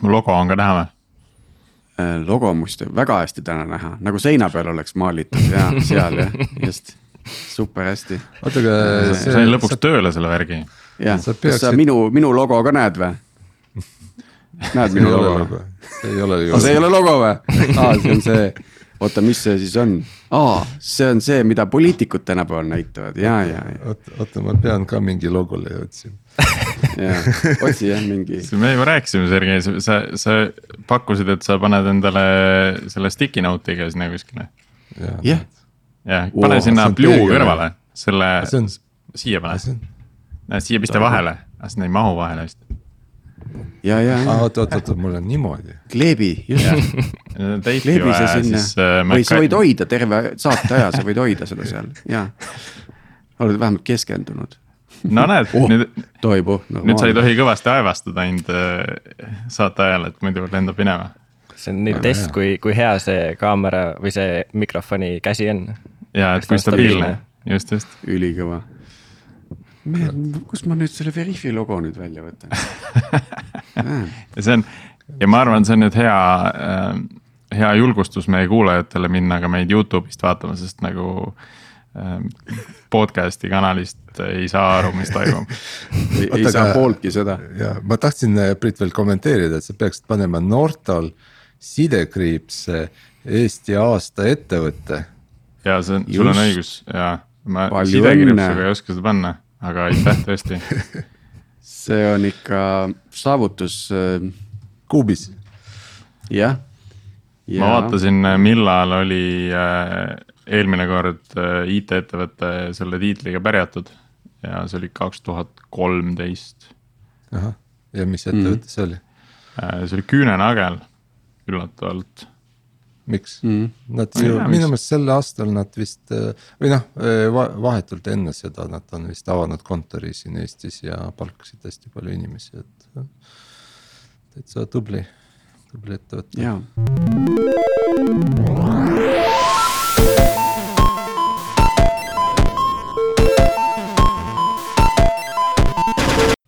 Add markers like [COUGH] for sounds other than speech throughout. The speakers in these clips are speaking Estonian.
kas mu logo on ka näha või? Äh, logo muistu väga hästi täna näha, nagu seina peal oleks maalitud ja seal jah, just, super hästi. oota, aga see. sain lõpuks sa... tööle selle värgi. jah, kas peaksid... sa minu, minu logo ka näed või? näed minu [LAUGHS] logo? see ei ole ju. see ei ole logo või? aa, see on see oota, mis see siis on? aa, see on see, mida poliitikud tänapäeval näitavad ja, ja, ja. oota, oota, ma pean ka mingi logole otsima [LAUGHS] ja, otsi jah mingi. me juba rääkisime, Sergei, sa, sa pakkusid, et sa paned endale selle sticky note'iga sinna kuskile. jah. jah, pane sinna blue kõrvale, selle, siia pane. siia pista vahele, sinna ei mahu vahele vist ja, ja, ja. oot, oot, oot, mul on niimoodi. kleebi, just. kleebi see sinna äh, või sa võid hoida terve saate aja, sa võid hoida seda seal [LAUGHS] ja. oled vähemalt keskendunud. No näed oh,, nüüd, toibu no,. nüüd sa ei tohi kõvasti aevastada ainult äh, saate ajal, et muidu lendab minema. see on nüüd test, kui, kui hea see kaamera või see mikrofoni käsi on. ja, et kui stabiilne, just, just. ülikõva mehed, kust ma nüüd selle Veriffi logo nüüd välja võtan [LAUGHS] ja see on ja ma arvan, see on nüüd hea äh,, hea julgustus meie kuulajatele minna ka meid Youtube'ist vaatama, sest nagu äh, podcast'i kanalist ei saa aru, mis toimub [LAUGHS] ei, ei saa pooltki seda. ja ma tahtsin, äh, Priit, veel kommenteerida, et sa peaksid panema Nortal sidekriips Eesti aasta ettevõte. ja see on, sul on õigus ja ma sidekriipsuga ei oska seda panna aga aitäh tõesti [LAUGHS] see on ikka saavutus. Äh, kuubis. jah. Ja. ma vaatasin, millal oli äh, eelmine kord äh, IT-ettevõte selle tiitliga pärjatud ja see oli kaks tuhat kolmteist. ahah, ja mis ettevõte mm. see oli? see oli Küünenagel, üllatavalt miks mm.? Nad ju minu meelest sel aastal nad vist või noh, vahetult enne seda nad on vist avanud kontori siin Eestis ja palkasid hästi palju inimesi, et. täitsa tubli, tubli ettevõte. jaa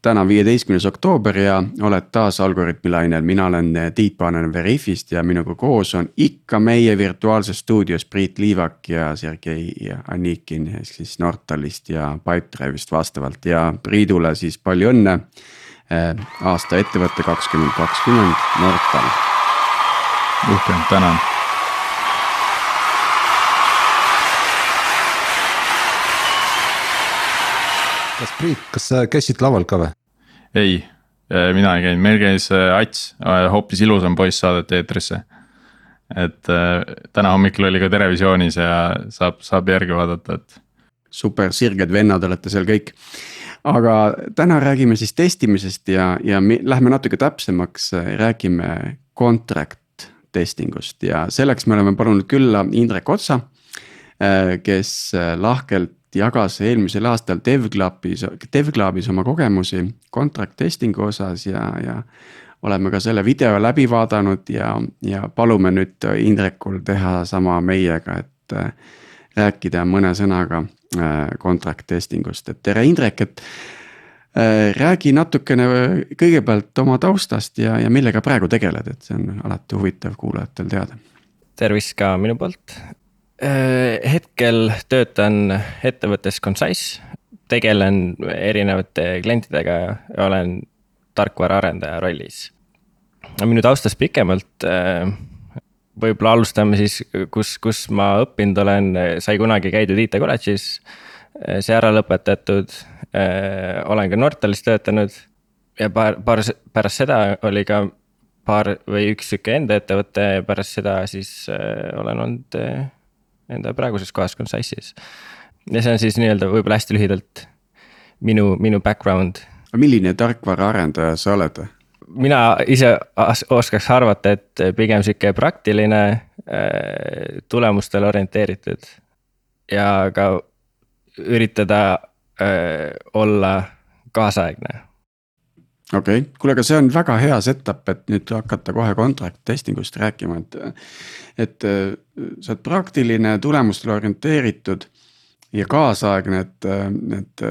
täna on viieteistkümnes oktoober ja oled taas Algorütmi lainel, mina olen Tiit Paananen Veriffist ja minuga koos on ikka meie virtuaalses stuudios Priit Liivak ja Sergei Anikin ehk siis Nortalist ja Pipedrive'ist vastavalt ja Priidule siis palju õnne. Eh, aasta ettevõte kakskümmend kakskümmend Nortal. uhke, tänan kas Priit, kas sa käisid laval ka või? ei, äh, mina ei käinud, meil käis äh, Ats, äh, hoopis ilusam poiss saadeti eetrisse. et täna hommikul oli ka Terevisioonis ja saab, saab järgi vaadata, et. super, sirged vennad olete seal kõik. aga täna räägime siis testimisest ja, ja me lähme natuke täpsemaks, räägime contract testing ust ja selleks me oleme palunud külla Indrek Otsa. kes lahkelt jagas eelmisel aastal DevClubis, DevClubis oma kogemusi contract testing'u osas ja, ja. oleme ka selle video läbi vaadanud ja, ja palume nüüd Indrekul teha sama meiega, et äh, rääkida mõne sõnaga äh, contract testing ust, et tere Indrek, et äh,. räägi natukene kõigepealt oma taustast ja, ja millega praegu tegeled, et see on alati huvitav kuulajatel teada. tervist ka minu poolt, hetkel töötan ettevõttes Concise, tegelen erinevate klientidega ja olen tarkvaraarendaja rollis. minu taustast pikemalt, äh, võib-olla alustame siis, kus, kus ma õppinud olen, sai kunagi käidud IT kolledžis, äh, see ära lõpetatud, olen ka Nortalis töötanud ja paar, paar, pärast seda oli ka paar või üks sihuke enda ettevõte ja pärast seda siis olen olnud enda praeguses kohas Concise'is. ja see on siis nii-öelda võib-olla hästi lühidalt minu, minu background. milline tarkvaraarendaja sa oled? mina ise oskaks arvata, et pigem sihuke praktiline, äh, tulemustele orienteeritud ja ka üritada äh, olla kaasaegne okei okay., kuule, aga see on väga hea setup, et nüüd hakata kohe contract testing ust rääkima, et. et sa oled praktiline, tulemustele orienteeritud ja kaasaegne, et, et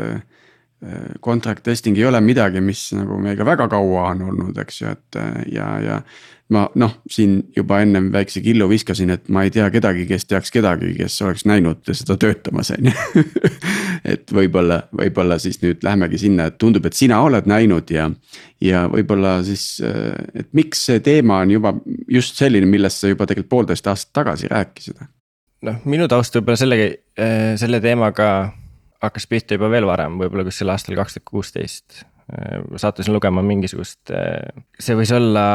contract testing ei ole midagi, mis nagu meiega väga kaua on olnud, eks ju, et ja, ja. ma noh, siin juba ennem väikse killu viskasin, et ma ei tea kedagi, kes teaks kedagi, kes oleks näinud seda töötamas, on ju. [LAUGHS] et võib-olla, võib-olla siis nüüd lähemegi sinna, et tundub, et sina oled näinud ja. ja võib-olla siis, et miks see teema on juba just selline, millest sa juba tegelikult poolteist aastat tagasi rääkisid? noh, minu taust võib-olla sellega, selle teemaga hakkas pihta juba veel varem, võib-olla kuskil aastal kaks tuhat kuusteist. sattusin lugema mingisugust, see võis olla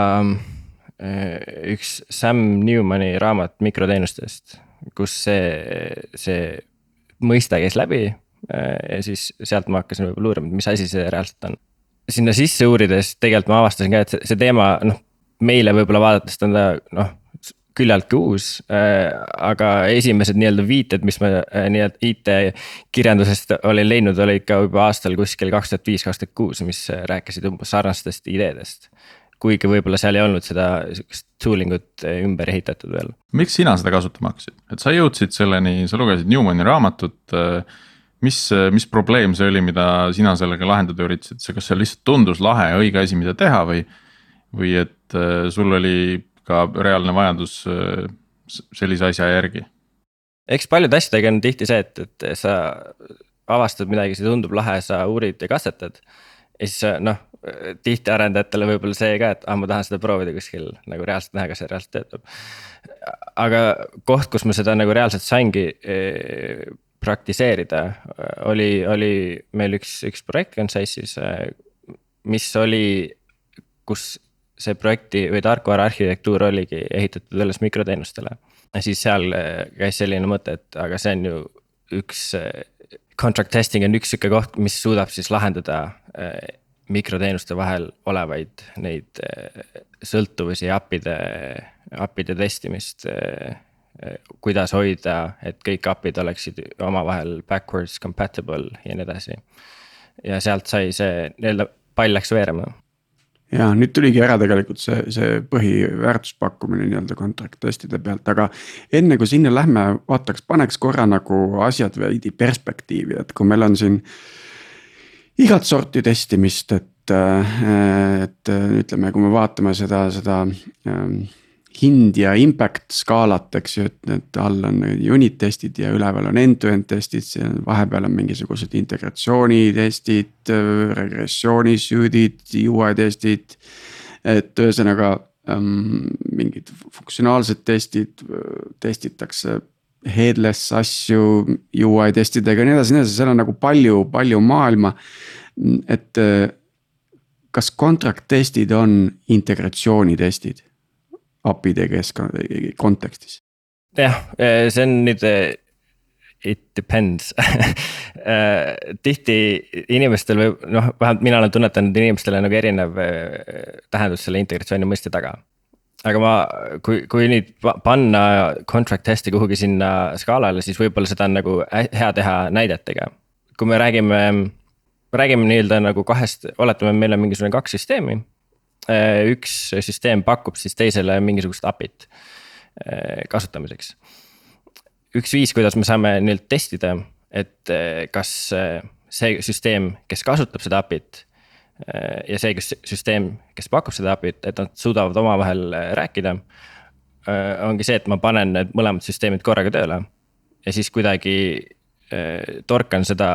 üks Sam Newmani raamat mikroteenustest, kus see, see mõiste käis läbi. ja siis sealt ma hakkasin võib-olla uurima, mis asi see reaalselt on. sinna sisse uurides tegelikult ma avastasin ka, et see teema, noh, meile võib-olla vaadates ta on ta noh küllaltki uus äh,. aga esimesed nii-öelda viited, mis ma äh, nii-öelda IT-kirjandusest olin leidnud, olid ka juba aastal kuskil kaks tuhat viis, kaks tuhat kuus, mis rääkisid umbes sarnastest ideedest. kuigi võib-olla seal ei olnud seda sihukest tooling ut äh, ümber ehitatud veel. miks sina seda kasutama hakkasid, et sa jõudsid selleni, sa lugesid Newmani raamatut äh, mis, mis probleem see oli, mida sina sellega lahendada üritasid, kas see lihtsalt tundus lahe ja õige asi, mida teha või? või et äh, sul oli ka reaalne vajadus äh, sellise asja järgi. eks paljude asjadega on tihti see, et, et sa avastad midagi, see tundub lahe, sa uurid ja katsetad. ja siis noh, tihti arendajatele võib-olla see ka, et ah, ma tahan seda proovida kuskil nagu reaalselt näha, kas see reaalselt töötab. aga koht, kus ma seda nagu reaalselt saingi eh, praktiseerida, oli, oli meil üks, üks projekt Concise'is, mis oli, kus see projekti või tarkvara arhitektuur oligi ehitatud alles mikroteenustele. siis seal äh, käis selline mõte, et aga see on ju üks, äh, contract testing on üks sihuke koht, mis suudab siis lahendada äh, mikroteenuste vahel olevaid neid sõltuvusi ja API-de, API-de testimist. kuidas hoida, et kõik API-d oleksid omavahel backwards compatible ja nii edasi. ja sealt sai see nii-öelda pall läks veerema ja nüüd tuligi ära tegelikult see, see põhiväärtuspakkumine nii-öelda contract testide pealt, aga enne kui sinna lähme, vaataks, paneks korra nagu asjad veidi perspektiivi, et kui meil on siin. igat sorti testimist, et, et ütleme, kui me vaatame seda, seda ähm, hind ja impact skaalat, eks ju, et need all on unit testid ja üleval on end-to-end testid, seal vahepeal on mingisugused integratsioonitestid, regressioonisuudid, UI testid. et ühesõnaga ähm, mingid funktsionaalsed testid, testitakse headless asju UI testidega ja nii edasi, nii edasi, seal on nagu palju, palju maailma. et kas contract testid on integratsioonitestid? API-de keskkonna kontekstis? jah, see on nüüd it depends [LAUGHS] tihti inimestel või noh, vähemalt mina olen tunnetanud inimestele nagu erinev tähendus selle integratsiooni mõiste taga. aga ma, kui, kui nüüd panna contract test'i kuhugi sinna skaalale, siis võib-olla seda on nagu hea teha näidetega. kui me räägime, räägime nii-öelda nagu kahest, oletame, meil on mingisugune kaks süsteemi üks süsteem pakub siis teisele mingisugust API-t äh, kasutamiseks. üks viis, kuidas me saame nii-öelda testida, et äh, kas see süsteem, kes kasutab seda API-t. ja see, kes süsteem, kes pakub seda API-t, et nad suudavad omavahel rääkida. ongi see, et ma panen need mõlemad süsteemid korraga tööle ja siis kuidagi torkan seda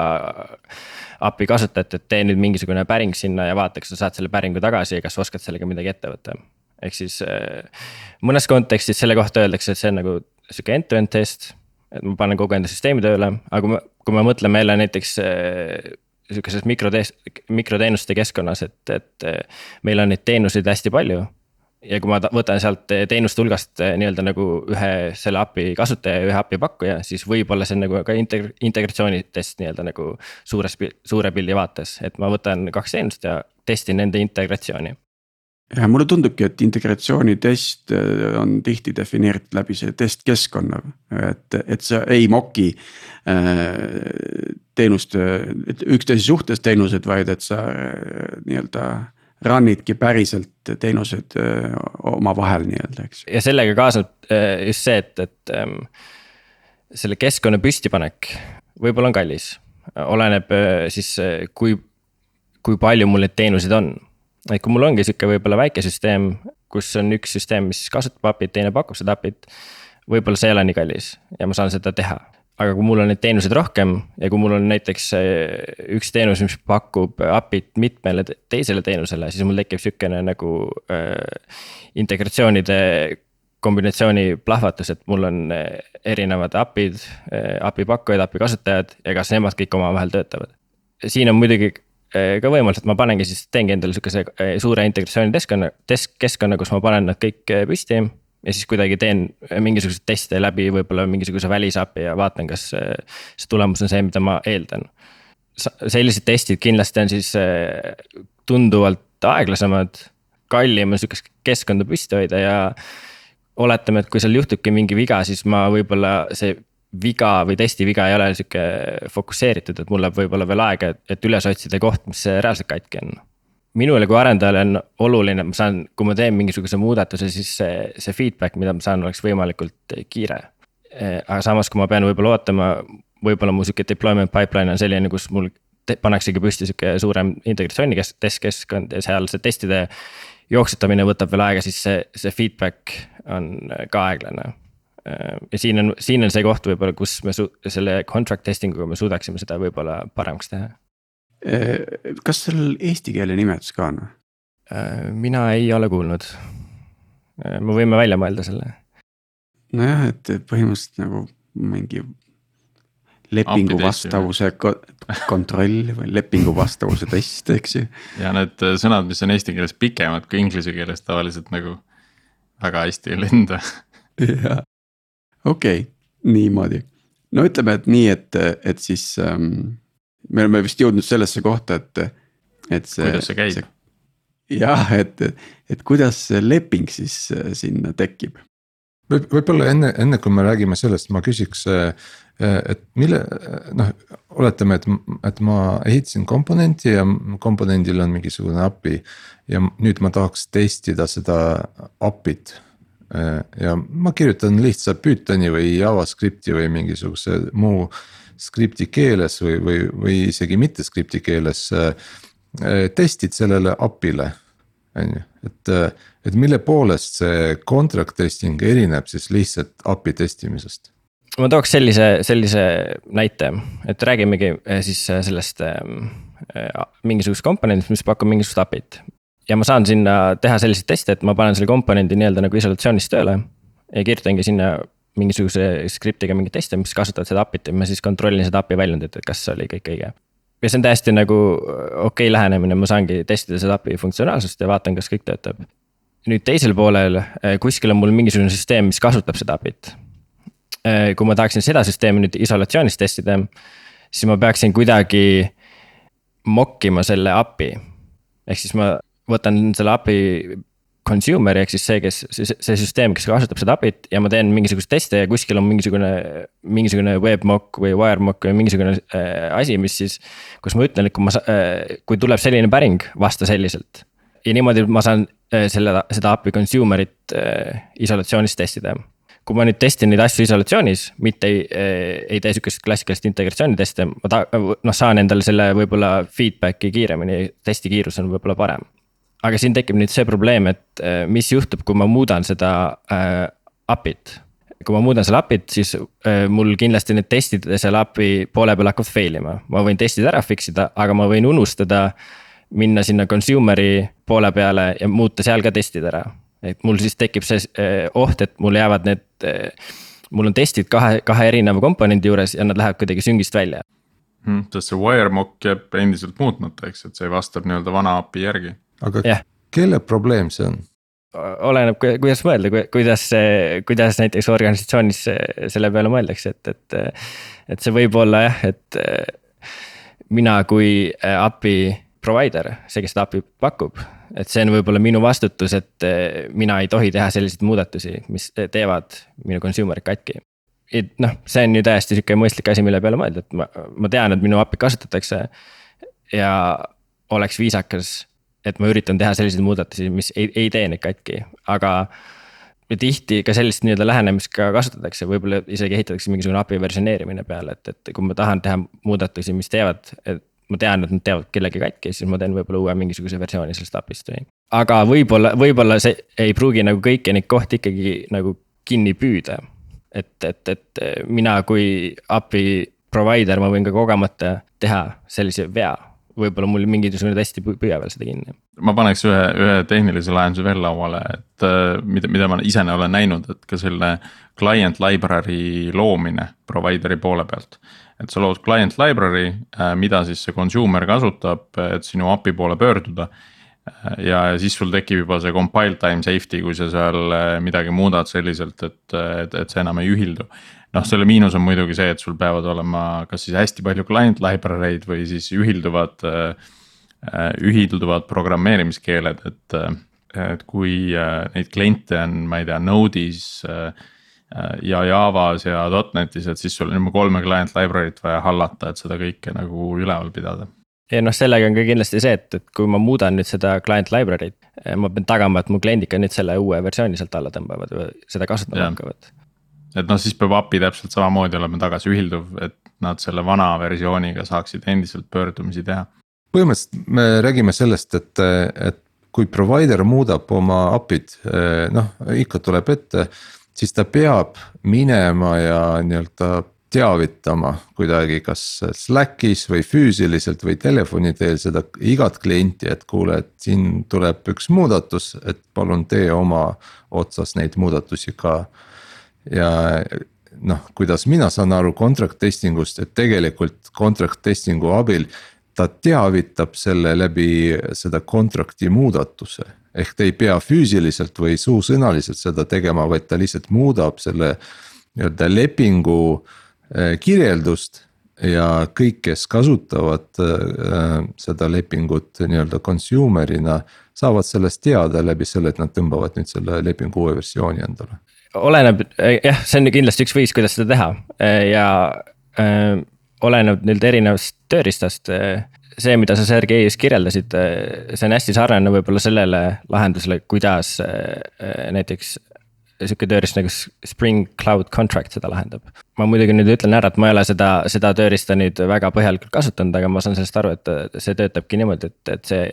API kasutajat, et tee nüüd mingisugune päring sinna ja vaata, kas sa saad selle päringu tagasi ja kas sa oskad sellega midagi ette võtta. ehk siis äh, mõnes kontekstis selle kohta öeldakse, et see on nagu sihuke end-to-end test. et ma panen kogu enda süsteemi tööle, aga kui me, kui me mõtleme jälle näiteks äh, sihukeses mikrotest-, mikroteenuste keskkonnas, et, et äh, meil on neid teenuseid hästi palju ja kui ma võtan sealt teenuste hulgast eh, nii-öelda nagu ühe selle API kasutaja ja ühe API pakkuja, siis võib-olla see on nagu ka integ-, integratsioonitest nii-öelda nagu suures, suure pildi vaates, et ma võtan kaks teenust ja testin nende integratsiooni. ja mulle tundubki, et integratsioonitest eh, on tihti defineeritud läbi selle testkeskkonna, et, et sa ei moki teenuste, üksteise suhtes teenused, vaid et sa äh, nii-öelda run'idki päriselt teenused omavahel nii-öelda, eks. ja sellega kaasneb just see, et, et ähm, selle keskkonna püstipanek võib-olla on kallis oleneb siis, kui, kui palju mul neid teenuseid on. et kui mul ongi sihuke võib-olla väike süsteem, kus on üks süsteem, mis kasutab API-t, teine pakub seda API-t. võib-olla see ei ole nii kallis ja ma saan seda teha aga kui mul on neid teenuseid rohkem ja kui mul on näiteks üks teenus, mis pakub API-t mitmele teisele teenusele, siis mul tekib sihukene nagu äh, integratsioonide kombinatsiooni plahvatus, et mul on äh, erinevad API-d API pakkujad, API kasutajad ja kas nemad kõik omavahel töötavad. siin on muidugi ka võimalus, et ma panengi siis, teengi endale sihukese suure integratsiooni keskkonna, kus ma panen nad kõik püsti ja siis kuidagi teen mingisuguseid teste läbi võib-olla mingisuguse välisapi ja vaatan, kas see tulemus on see, mida ma eeldan. sellised testid kindlasti on siis eh, tunduvalt aeglasemad, kallim on sihukest keskkonda püsti hoida ja. oletame, et kui seal juhtubki mingi viga, siis ma võib-olla see viga või testi viga ei ole sihuke fokusseeritud, et mul läheb võib-olla veel aega, et üles otsida koht, mis reaalselt katki on minule kui arendajale on oluline, ma saan, kui ma teen mingisuguse muudatuse, siis see, see feedback, mida ma saan, oleks võimalikult kiire. aga samas, kui ma pean võib-olla ootama, võib-olla mu sihuke deployment pipeline on selline, kus mul pannaksegi püsti sihuke suurem integratsiooni kes-, testkeskkond ja seal see testide jooksutamine võtab veel aega, siis see, see feedback on ka aeglane. ja siin on, siin on see koht võib-olla, kus me su-, selle contract testing uga me suudaksime seda võib-olla paremaks teha kas seal eesti keele nimetus ka on? Äh, mina ei ole kuulnud. Äh, me võime välja mõelda selle. nojah, et põhimõtteliselt nagu mingi lepingu vastavuse kontroll või lepingu vastavuse test, eks ju. ja need sõnad, mis on eesti keeles pikemad kui inglise keeles tavaliselt nagu väga hästi ei lenda. jah, okei okay,, niimoodi. no ütleme, et nii, et, et siis ähm, me oleme vist jõudnud sellesse kohta, et, et see. kuidas see käib? jah, et, et kuidas see leping siis äh, sinna tekib? võib, võib-olla enne, enne kui me räägime sellest, ma küsiks, äh, et mille, noh, oletame, et, et ma ehitasin komponendi ja komponendil on mingisugune API. ja nüüd ma tahaks testida seda API-t. Äh, ja ma kirjutan lihtsalt Pythoni või JavaScripti või mingisuguse muu skripti keeles või, või, või isegi mitte skripti keeles äh, äh, testid sellele API-le. on ju, et, äh, et mille poolest see contract testing erineb siis lihtsalt API testimisest? ma tooks sellise, sellise näite, et räägimegi siis sellest ähm, mingisugusest komponendist, mis pakub mingisugust API-t. ja ma saan sinna teha selliseid teste, et ma panen selle komponendi nii-öelda nagu isolatsioonis tööle ja kirjutangi sinna mingisuguse skriptiga mingeid teste, mis kasutavad seda API-t ja ma siis kontrollin seda API väljundit, et kas oli kõik õige. ja see on täiesti nagu okei okay lähenemine, ma saangi testida seda API funktsionaalsust ja vaatan, kas kõik töötab. nüüd teisel poolel eh, kuskil on mul mingisugune süsteem, mis kasutab seda API-t. Eh, kui ma tahaksin seda süsteemi nüüd isolatsioonis testida, siis ma peaksin kuidagi mock ima selle API. ehk siis ma võtan selle API consumer ehk siis see, kes, see, see süsteem, kes kasutab seda API-t ja ma teen mingisuguseid teste ja kuskil on mingisugune. mingisugune webmock või wiremock või mingisugune äh, asi, mis siis, kus ma ütlen, et kui ma äh,, kui tuleb selline päring, vasta selliselt. ja niimoodi ma saan äh, selle, seda API consumer'it äh, isolatsioonis testida kui ma nüüd testin neid asju isolatsioonis, mitte ei, äh, ei tee sihukest klassikalist integratsiooni teste, ma ta-, noh, saan endale selle võib-olla feedback'i kiiremini, testi kiirus on võib-olla parem aga siin tekib nüüd see probleem, et äh, mis juhtub, kui ma muudan seda äh, API-t. kui ma muudan selle API-t, siis äh, mul kindlasti need testid selle API poole peal hakkavad fail ima, ma võin testid ära fix ida, aga ma võin unustada. minna sinna consumer'i poole peale ja muuta seal ka testid ära, et mul siis tekib see äh, oht, et mul jäävad need äh, mul on testid kahe, kahe erineva komponendi juures ja nad lähevad kuidagi süngist välja hmm,. sest see wiremock jääb endiselt muutmata, eks, et see vastab nii-öelda vana API järgi aga yeah. kelle probleem see on? oleneb, kuidas mõelda, kuidas, kuidas näiteks organisatsioonis selle peale mõeldakse, et, et. et see võib olla jah, et mina kui API provider, see, kes seda API pakub. et see on võib-olla minu vastutus, et mina ei tohi teha selliseid muudatusi, mis teevad minu consumer'id katki. et noh, see on ju täiesti sihuke mõistlik asi, mille peale mõelda, et ma, ma tean, et minu API kasutatakse. ja oleks viisakas et ma üritan teha selliseid muudatusi, mis ei, ei tee neid katki, aga tihti ka sellist nii-öelda lähenemist ka kasutatakse, võib-olla isegi ehitatakse mingisugune API versioneerimine peale, et, et kui ma tahan teha muudatusi, mis teevad, et ma tean, et nad teevad kellegi katki, siis ma teen võib-olla uue mingisuguse versiooni sellest API-st või. aga võib-olla, võib-olla see ei pruugi nagu kõiki neid kohti ikkagi nagu kinni püüda. et, et, et mina kui API provider, ma võin ka kogemata teha sellise vea võib-olla mul mingisugune test ei püüa veel seda kinni. ma paneks ühe, ühe tehnilise lahenduse veel lauale, et äh, mida, mida ma ise olen näinud, et ka selle client library loomine provider'i poole pealt. et sa lood client library, äh, mida siis see consumer kasutab, et sinu API poole pöörduda äh, ja siis sul tekib juba see compile time safety, kui sa seal midagi muudad selliselt, et, et, et see enam ei ühildu noh, selle miinus on muidugi see, et sul peavad olema kas siis hästi palju client library eid või siis ühilduvad, äh, ühilduvad programmeerimiskeeled, et. et kui äh, neid kliente on, ma ei tea, Node'is äh, ja Javas ja .NET'is, et siis sul on juba kolme client library't vaja hallata, et seda kõike nagu üleval pidada ja noh, sellega on ka kindlasti see, et, et kui ma muudan nüüd seda client library't, ma pean tagama, et mu kliendid ka nüüd selle uue versiooni sealt alla tõmbavad või seda kasutama hakkavad et noh, siis peab API täpselt samamoodi olema tagasi ühilduv, et nad selle vana versiooniga saaksid endiselt pöördumisi teha. põhimõtteliselt me räägime sellest, et, et kui provider muudab oma API-d, noh ikka tuleb ette, siis ta peab minema ja nii-öelda teavitama kuidagi, kas Slackis või füüsiliselt või telefoni teel seda igat klienti, et kuule, et siin tuleb üks muudatus, et palun tee oma otsas neid muudatusi ka ja noh, kuidas mina saan aru contract testing ust, et tegelikult contract testing'u abil ta teavitab selle läbi seda contract'i muudatuse. ehk ta ei pea füüsiliselt või suusõnaliselt seda tegema, vaid ta lihtsalt muudab selle nii-öelda lepingu eh, kirjeldust. ja kõik, kes kasutavad äh, seda lepingut nii-öelda consumer'ina, saavad sellest teada läbi selle, et nad tõmbavad nüüd selle lepingu uue versiooni endale oleneb, jah, see on kindlasti üks viis, kuidas seda teha ja äh, oleneb nüüd erinevast tööriistast. see, mida sa Sergei just kirjeldasid, see on hästi sarnane võib-olla sellele lahendusele, kuidas äh, näiteks sihuke tööriist nagu Spring Cloud Contract seda lahendab. ma muidugi nüüd ütlen ära, et ma ei ole seda, seda tööriista nüüd väga põhjalikult kasutanud, aga ma saan sellest aru, et see töötabki niimoodi, et, et see,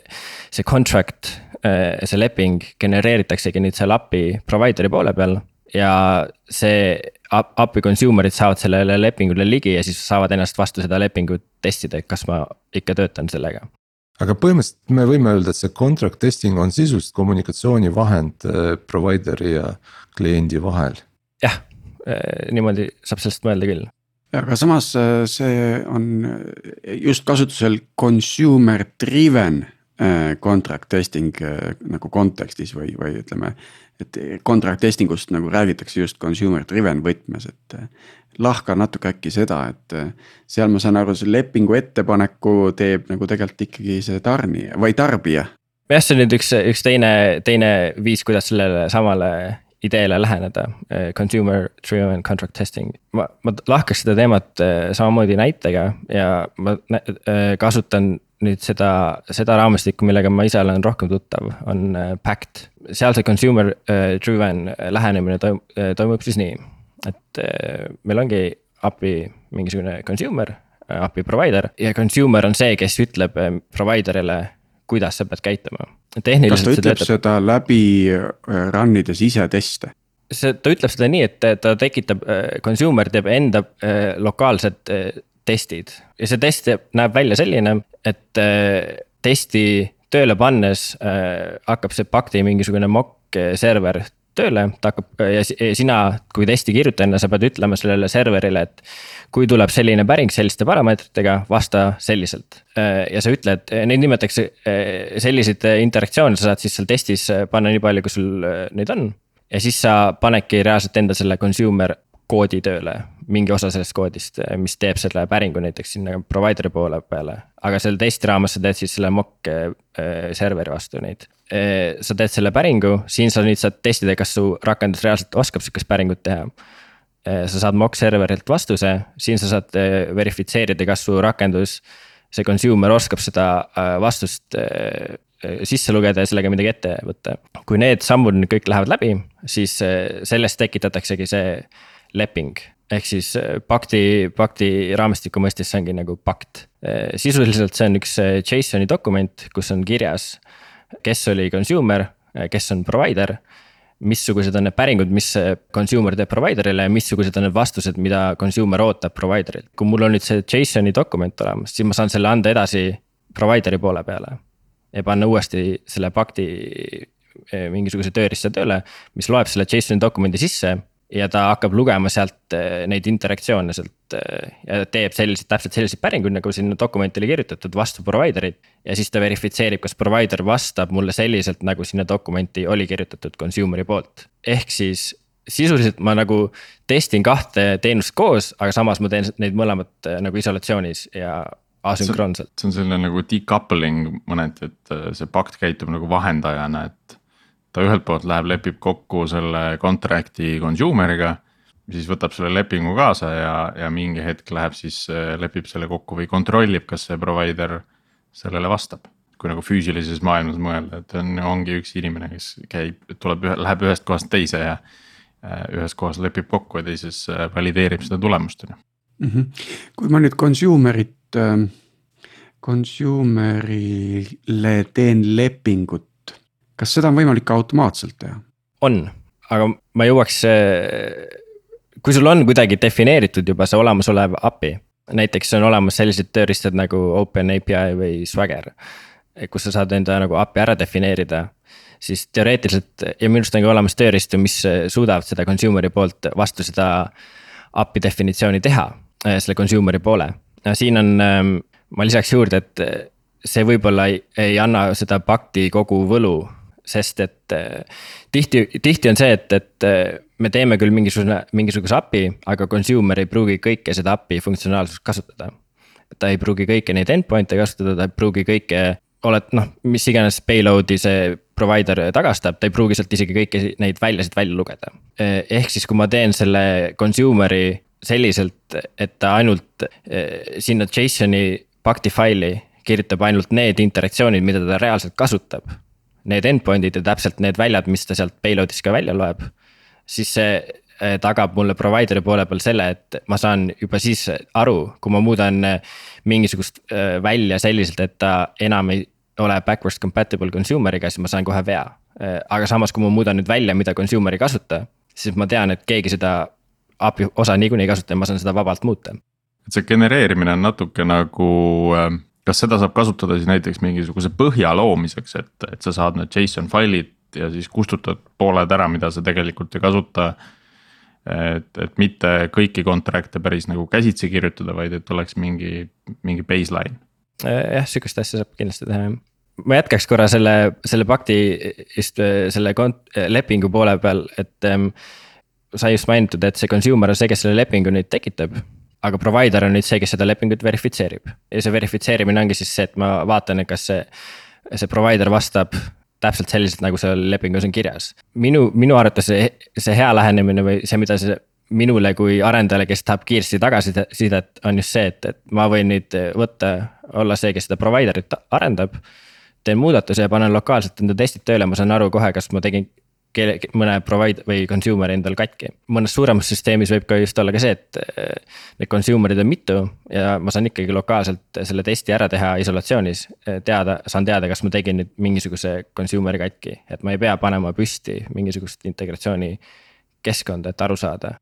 see contract, see leping genereeritaksegi nüüd seal API provider'i poole peal ja see API consumer'id saavad sellele lepingule ligi ja siis saavad ennast vastu seda lepingut testida, et kas ma ikka töötan sellega. aga põhimõtteliselt me võime öelda, et see contract testing on sisuliselt kommunikatsioonivahend äh, provider'i ja kliendi vahel. jah, äh, niimoodi saab sellest mõelda küll aga samas äh, see on just kasutusel consumer driven contract testing nagu kontekstis või, või ütleme et contract testing ust nagu räägitakse just consumer driven võtmes, et. lahka natuke äkki seda, et seal ma saan aru, see lepingu ettepaneku teeb nagu tegelikult ikkagi see tarnija või tarbija. jah, see on nüüd üks, üks teine, teine viis, kuidas sellele samale ideele läheneda, consumer driven contract testing. ma, ma lahkaks seda teemat samamoodi näitega ja ma kasutan nüüd seda, seda raamistikku, millega ma ise olen rohkem tuttav, on äh, Pact. seal see consumer äh, driven lähenemine toim-, äh, toimub siis nii, et meil ongi API mingisugune consumer, API provider ja consumer on see, kes ütleb provider'ile, kuidas sa pead käituma. kas ta ütleb töötab... seda läbi run ides ise teste? see, ta ütleb seda nii, et ta tekitab, consumer teeb enda lokaalsed testid ja see test näeb välja selline, et äh, testi tööle pannes äh, hakkab see Pakti mingisugune mock server tööle, ta hakkab ja sina kui testi kirjutajana, sa pead ütlema sellele serverile, et. kui tuleb selline päring selliste parameetritega, vasta selliselt. Äh, ja sa ütled, neid nimetatakse selliseid interaktsioone, sa saad siis seal testis panna nii palju, kui sul neid on. ja siis sa panedki reaalselt enda selle consumer koodi tööle, mingi osa sellest koodist, mis teeb selle päringu näiteks sinna provider'i poole peale. aga selle testi raames sa teed siis selle mock äh, serveri vastu neid. Sa teed selle päringu, siin sa nüüd saad testida, kas su rakendus reaalselt oskab sihukest päringut teha. Sa saad mock serverilt vastuse, siin sa saad verifitseerida, kas su rakendus, see consumer oskab seda vastust sisse lugeda ja sellega midagi ette võtta. kui need sammud nüüd kõik lähevad läbi, siis sellest tekitataksegi see leping ehk siis pakti, pakti raamistiku mõistes see ongi nagu pakt. sisuliselt see on üks JSON-i dokument, kus on kirjas, kes oli consumer, kes on provider missugused on need päringud, mis consumer teeb provider'ile ja missugused on need vastused, mida consumer ootab provider'ilt. kui mul on nüüd see JSON-i dokument olemas, siis ma saan selle anda edasi provider'i poole peale. ja panna uuesti selle pakti eh, mingisuguse tööriista tööle, mis loeb selle JSON-i dokumendi sisse ja ta hakkab lugema sealt eh, neid interaktsioone sealt eh, ja teeb selliseid, täpselt selliseid päringuid, nagu sinna dokumenti oli kirjutatud vastu provider'it. ja siis ta verifitseerib, kas provider vastab mulle selliselt, nagu sinna dokumenti oli kirjutatud consumer'i poolt. ehk siis sisuliselt ma nagu testin kahte teenust koos, aga samas ma teen neid mõlemat eh, nagu isolatsioonis ja asünkroonselt. see on selline nagu decoupling mõneti, et see pakt käitub nagu vahendajana, et ta ühelt poolt läheb, lepib kokku selle contract'i consumer'iga. siis võtab selle lepingu kaasa ja, ja mingi hetk läheb siis äh, lepib selle kokku või kontrollib, kas see provider sellele vastab. kui nagu füüsilises maailmas mõelda, et on, ongi üks inimene, kes käib, tuleb, läheb ühest kohast teise ja. Äh, ühes kohas lepib kokku ja teises äh, valideerib seda tulemust on ju -hmm.. kui ma nüüd consumer'it consumer'ile teen lepingut kas seda on võimalik ka automaatselt teha? on, aga ma jõuaks, kui sul on kuidagi defineeritud juba see olemasolev API. näiteks on olemas sellised tööriistad nagu OpenAPI või Swagger. kus sa saad enda nagu API ära defineerida siis teoreetiliselt ja minu arust on ka olemas tööriistu, mis suudavad seda consumer'i poolt vastu seda API definitsiooni teha, selle consumer'i poole. siin on, ma lisaks juurde, et see võib-olla ei, ei anna seda pakti kogu võlu sest et äh, tihti, tihti on see, et, et äh, me teeme küll mingisugune, mingisuguse API, aga consumer ei pruugi kõike seda API funktsionaalsust kasutada. ta ei pruugi kõiki neid endpoint'e kasutada, ta ei pruugi kõike, oled noh, mis iganes payload'i see provider tagastab, ta ei pruugi sealt isegi kõiki neid väljasid välja lugeda. Äh, ehk siis, kui ma teen selle consumer'i selliselt, et ta ainult sinna JSON-i pakti faili kirjutab ainult need interaktsioonid, mida ta reaalselt kasutab need endpoint'id ja täpselt need väljad, mis ta sealt payload'ist ka välja loeb. siis see eh, tagab mulle provider'i poole peal selle, et ma saan juba siis aru, kui ma muudan eh, mingisugust eh, välja selliselt, et ta enam ei ole backwards compatible consumer'iga, siis ma saan kohe vea. aga samas, kui ma muudan nüüd välja, mida consumer ei kasuta, siis ma tean, et keegi seda API osa niikuinii ei kasuta ja ma saan seda vabalt muuta. et see genereerimine on natuke nagu äh kas seda saab kasutada siis näiteks mingisuguse põhja loomiseks, et, et sa saad need JSON failid ja siis kustutad pooled ära, mida sa tegelikult ei kasuta. et, et mitte kõiki contract'e päris nagu käsitsi kirjutada, vaid et oleks mingi, mingi baseline. jah, sihukest asja saab kindlasti teha jah ma jätkaks korra selle, selle pakti just selle kont-, lepingu poole peal, et ähm, sai just mainitud, et see consumer on see, kes selle lepingu nüüd tekitab aga provider on nüüd see, kes seda lepingut verifitseerib ja see verifitseerimine ongi siis see, et ma vaatan, kas see, see provider vastab täpselt selliselt, nagu seal lepingus on kirjas. minu, minu arvates see, see hea lähenemine või see, mida see minule kui arendajale, kes tahab kiiresti tagasisidet, on just see, et, et ma võin nüüd võtta, olla see, kes seda provider'it arendab. teen muudatuse ja panen lokaalselt enda testid tööle, ma saan aru kohe, kas ma tegin kelle, mõne provider või consumer'i endal katki. mõnes suuremas süsteemis võib ka just olla ka see, et eh, need consumer'id on mitu ja ma saan ikkagi lokaalselt selle testi ära teha isolatsioonis. Eh, teada, saan teada, kas ma tegin nüüd mingisuguse consumer'i katki, et ma ei pea panema püsti mingisugust integratsiooni keskkonda, et aru saada.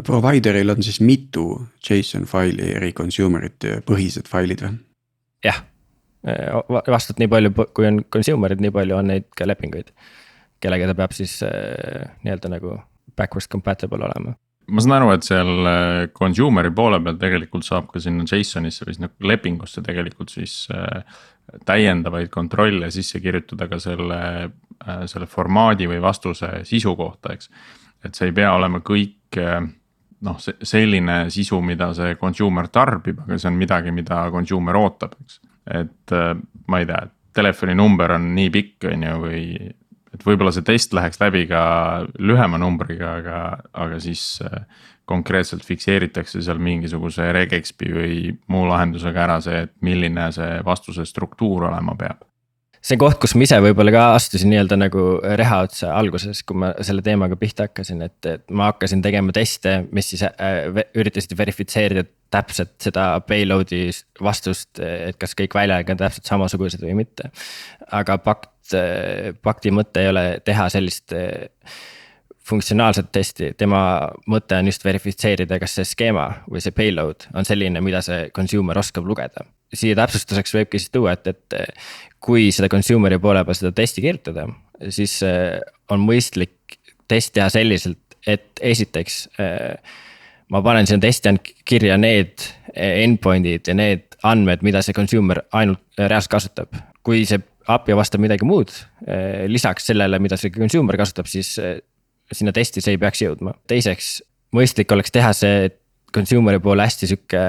Provider'il on siis mitu JSON faili eri consumer'ite põhised failid või? jah, eh, vastad nii palju, kui on consumer'id, nii palju on neid ka lepinguid kellega ta peab siis äh, nii-öelda nagu backwards compatible olema ma saan aru, et seal äh, consumer'i poole peal tegelikult saab ka sinna JSON-isse või sinna lepingusse tegelikult siis äh, täiendavaid kontrolle sisse kirjutada ka selle, selle formaadi või vastuse sisu kohta, eks. et see ei pea olema kõik noh, selline sisu, mida see consumer tarbib, aga see on midagi, mida consumer ootab, eks. et ma ei tea, telefoninumber on nii pikk, on ju, või et võib-olla see test läheks läbi ka lühema numbriga, aga, aga siis äh, konkreetselt fikseeritakse seal mingisuguse regexpi või muu lahendusega ära see, et milline see vastuse struktuur olema peab. See koht, kus ma ise võib-olla ka astusin nii-öelda nagu reha otsa alguses, kui ma selle teemaga pihta hakkasin, et, et ma hakkasin tegema teste, mis siis äh, üritasid verifitseerida täpselt seda payload'i vastust, et kas kõik väljad on täpselt samasugused või mitte. aga pakt, pakti mõte ei ole teha sellist äh, funktsionaalset testi, tema mõte on just verifitseerida, kas see skeema või see payload on selline, mida see consumer oskab lugeda. siia täpsustuseks võibki siis tuua, et, et kui seda consumer'i poole peal seda testi kirjutada, siis äh, on mõistlik test teha selliselt, et esiteks äh, ma panen sinna testi kirja need äh, endpoint'id ja need andmed, mida see consumer ainult reaalselt kasutab. kui see API vastab midagi muud lisaks sellele, mida see consumer kasutab, siis sinna testi see ei peaks jõudma. teiseks, mõistlik oleks teha see consumer'i poole hästi sihuke,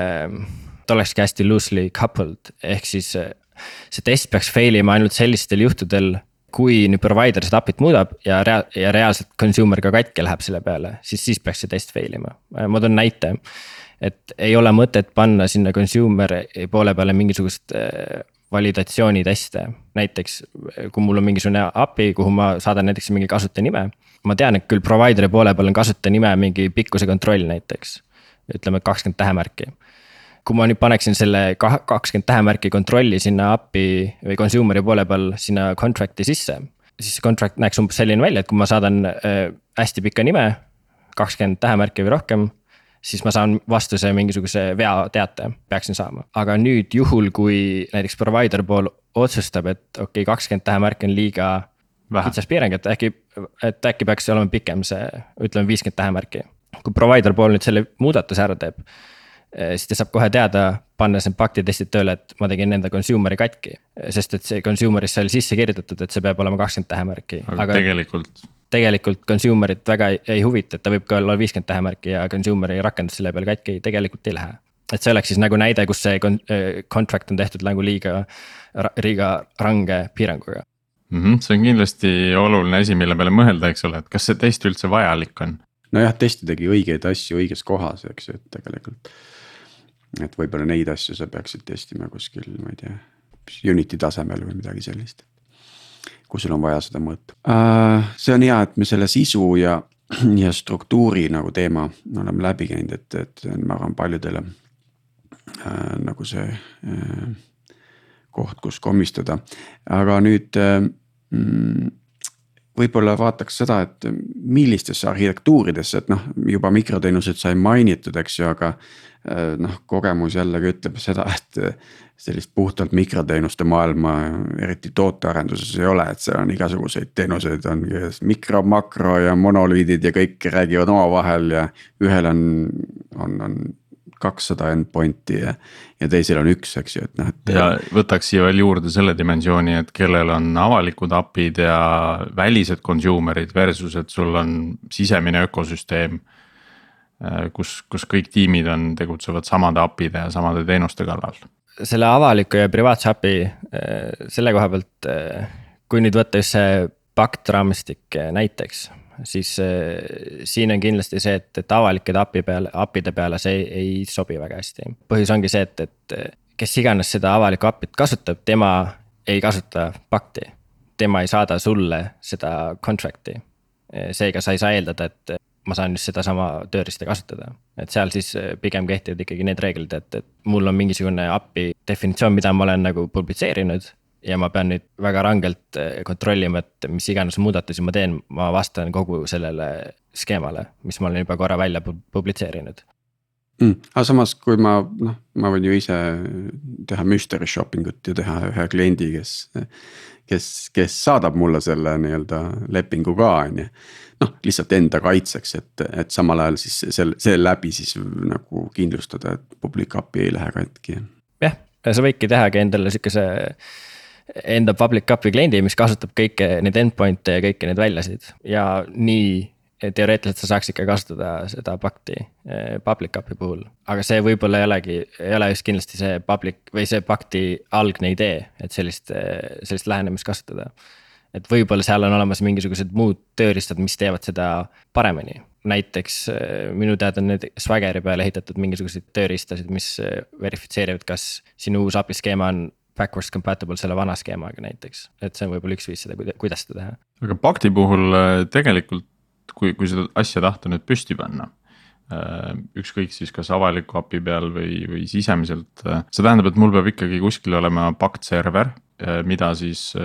ta olekski hästi loosely coupled, ehk siis see test peaks fail ima ainult sellistel juhtudel, kui nüüd provider seda API-t muudab ja rea-, ja reaalselt consumer ka katki läheb selle peale, siis, siis peaks see test fail ima. ma toon näite, et ei ole mõtet panna sinna consumer poole peale mingisugust äh, validatsiooniteste. näiteks kui mul on mingisugune API, kuhu ma saadan näiteks mingi kasutaja nime. Ma tean, et küll provider'i poole peal on kasutaja nime mingi pikkuse kontroll näiteks. ütleme kakskümmend tähemärki kui ma nüüd paneksin selle kakskümmend tähemärki kontrolli sinna API või consumer'i poole peal sinna contract'i sisse. siis see contract näeks umbes selline välja, et kui ma saadan äh, hästi pika nime, kakskümmend tähemärki või rohkem siis ma saan vastuse mingisuguse veateate, peaksin saama. aga nüüd juhul, kui näiteks provider pool otsustab, et okei okay,, kakskümmend tähemärki on liiga kitsas piirang, et äkki, et äkki peaks olema pikem see, ütleme viiskümmend tähemärki. kui provider pool nüüd selle muudatuse ära teeb, Eh, siis ta saab kohe teada, pannes need pakti testid tööle, et ma tegin enda consumer'i katki. sest et see consumer'is sai sisse kirjutatud, et see peab olema kakskümmend tähemärki. aga tegelikult. tegelikult consumer'it väga ei, ei huvita, et ta võib ka olla viiskümmend tähemärki ja consumer'i rakendus selle peale katki tegelikult ei lähe. et see oleks siis nagu näide, kus see eh, contract on tehtud nagu liiga, liiga range piiranguga mm. -hmm, see on kindlasti oluline asi, mille peale mõelda, eks ole, et kas see test üldse vajalik on? nojah, testidagi õigeid asju õiges kohas, eks ju, et tegelikult et võib-olla neid asju sa peaksid testima kuskil, ma ei tea, Unity tasemel või midagi sellist. kui sul on vaja seda mõõta uh,. see on hea, et me selle sisu ja, ja struktuuri nagu teema oleme läbi käinud, et, et ma arvan paljudele uh, nagu see uh, koht, kus komistada, aga nüüd uh, võib-olla vaataks seda, et millistesse arhitektuuridesse, et noh, juba mikroteenused sai mainitud, eks ju, aga Äh, noh, kogemus jällegi ütleb seda, et äh, sellist puhtalt mikroteenuste maailma eriti tootearenduses ei ole, et seal on igasuguseid teenuseid, on mikro, makro ja monoliidid ja kõik räägivad omavahel ja ühel on, on, on kakssada endpoint'i ja, ja teisel on üks, eks ju, et noh, et. ja võtaks siia veel juurde selle dimensiooni, et kellel on avalikud API-d ja välised consumer'id versus, et sul on sisemine ökosüsteem Äh, kus, kus kõik tiimid on, tegutsevad samade API-de ja samade teenuste kallal. selle avaliku ja privaatse API, äh, selle koha pealt, äh, kui nüüd võtta just see pakt raamistik näiteks, siis siin on kindlasti see, et, et avalike API peale, API-de peale see ei, ei sobi väga hästi. põhjus ongi see, et, et kes iganes seda avalikku API-t kasutab, tema ei kasuta pakti. tema ei saada sulle seda contract'i. seega sa ei saa eeldada, et ma saan just sedasama tööriista kasutada. et seal siis äh, pigem kehtivad ikkagi need reeglid, et, et mul on mingisugune API definitsioon, mida ma olen nagu publitseerinud. Ja ma pean nüüd väga rangelt äh, kontrollima, et mis iganes muudatusi ma teen, ma vastan kogu sellele skeemale, mis ma olen juba korra välja publitseerinud mm,. aga samas, kui ma noh, ma võin ju ise teha mystery shopping ut ja teha ühe kliendi, kes. kes, kes saadab mulle selle nii-öelda lepingu ka, on ju noh, lihtsalt enda kaitseks, et, et samal ajal siis sel, seeläbi siis nagu kindlustada, et public API ei lähe katki. jah, sa võidki tehagi endale sihukese enda public API kliendi, mis kasutab kõiki neid endpoint'e ja kõiki neid väljasid ja nii teoreetiliselt sa saaks ikka kasutada seda pakti eh, public API puhul. aga see võib-olla ei olegi, ei ole just kindlasti see public või see pakti algne idee, et sellist, sellist lähenemist kasutada et võib-olla seal on olemas mingisugused muud tööriistad, mis teevad seda paremini. näiteks äh, minu teada on need Swaggeri peale ehitatud mingisuguseid tööriistasid, mis verifitseerivad, kas sinu uus API skeema on backwards compatible selle vana skeemaga näiteks, et see on võib-olla üks viis seda, kuidas seda teha. aga Pakti puhul äh, tegelikult, kui, kui seda asja tahta nüüd püsti panna äh, ükskõik siis kas avaliku API peal või, või sisemiselt, äh, see tähendab, et mul peab ikkagi kuskil olema pakt server, mida siis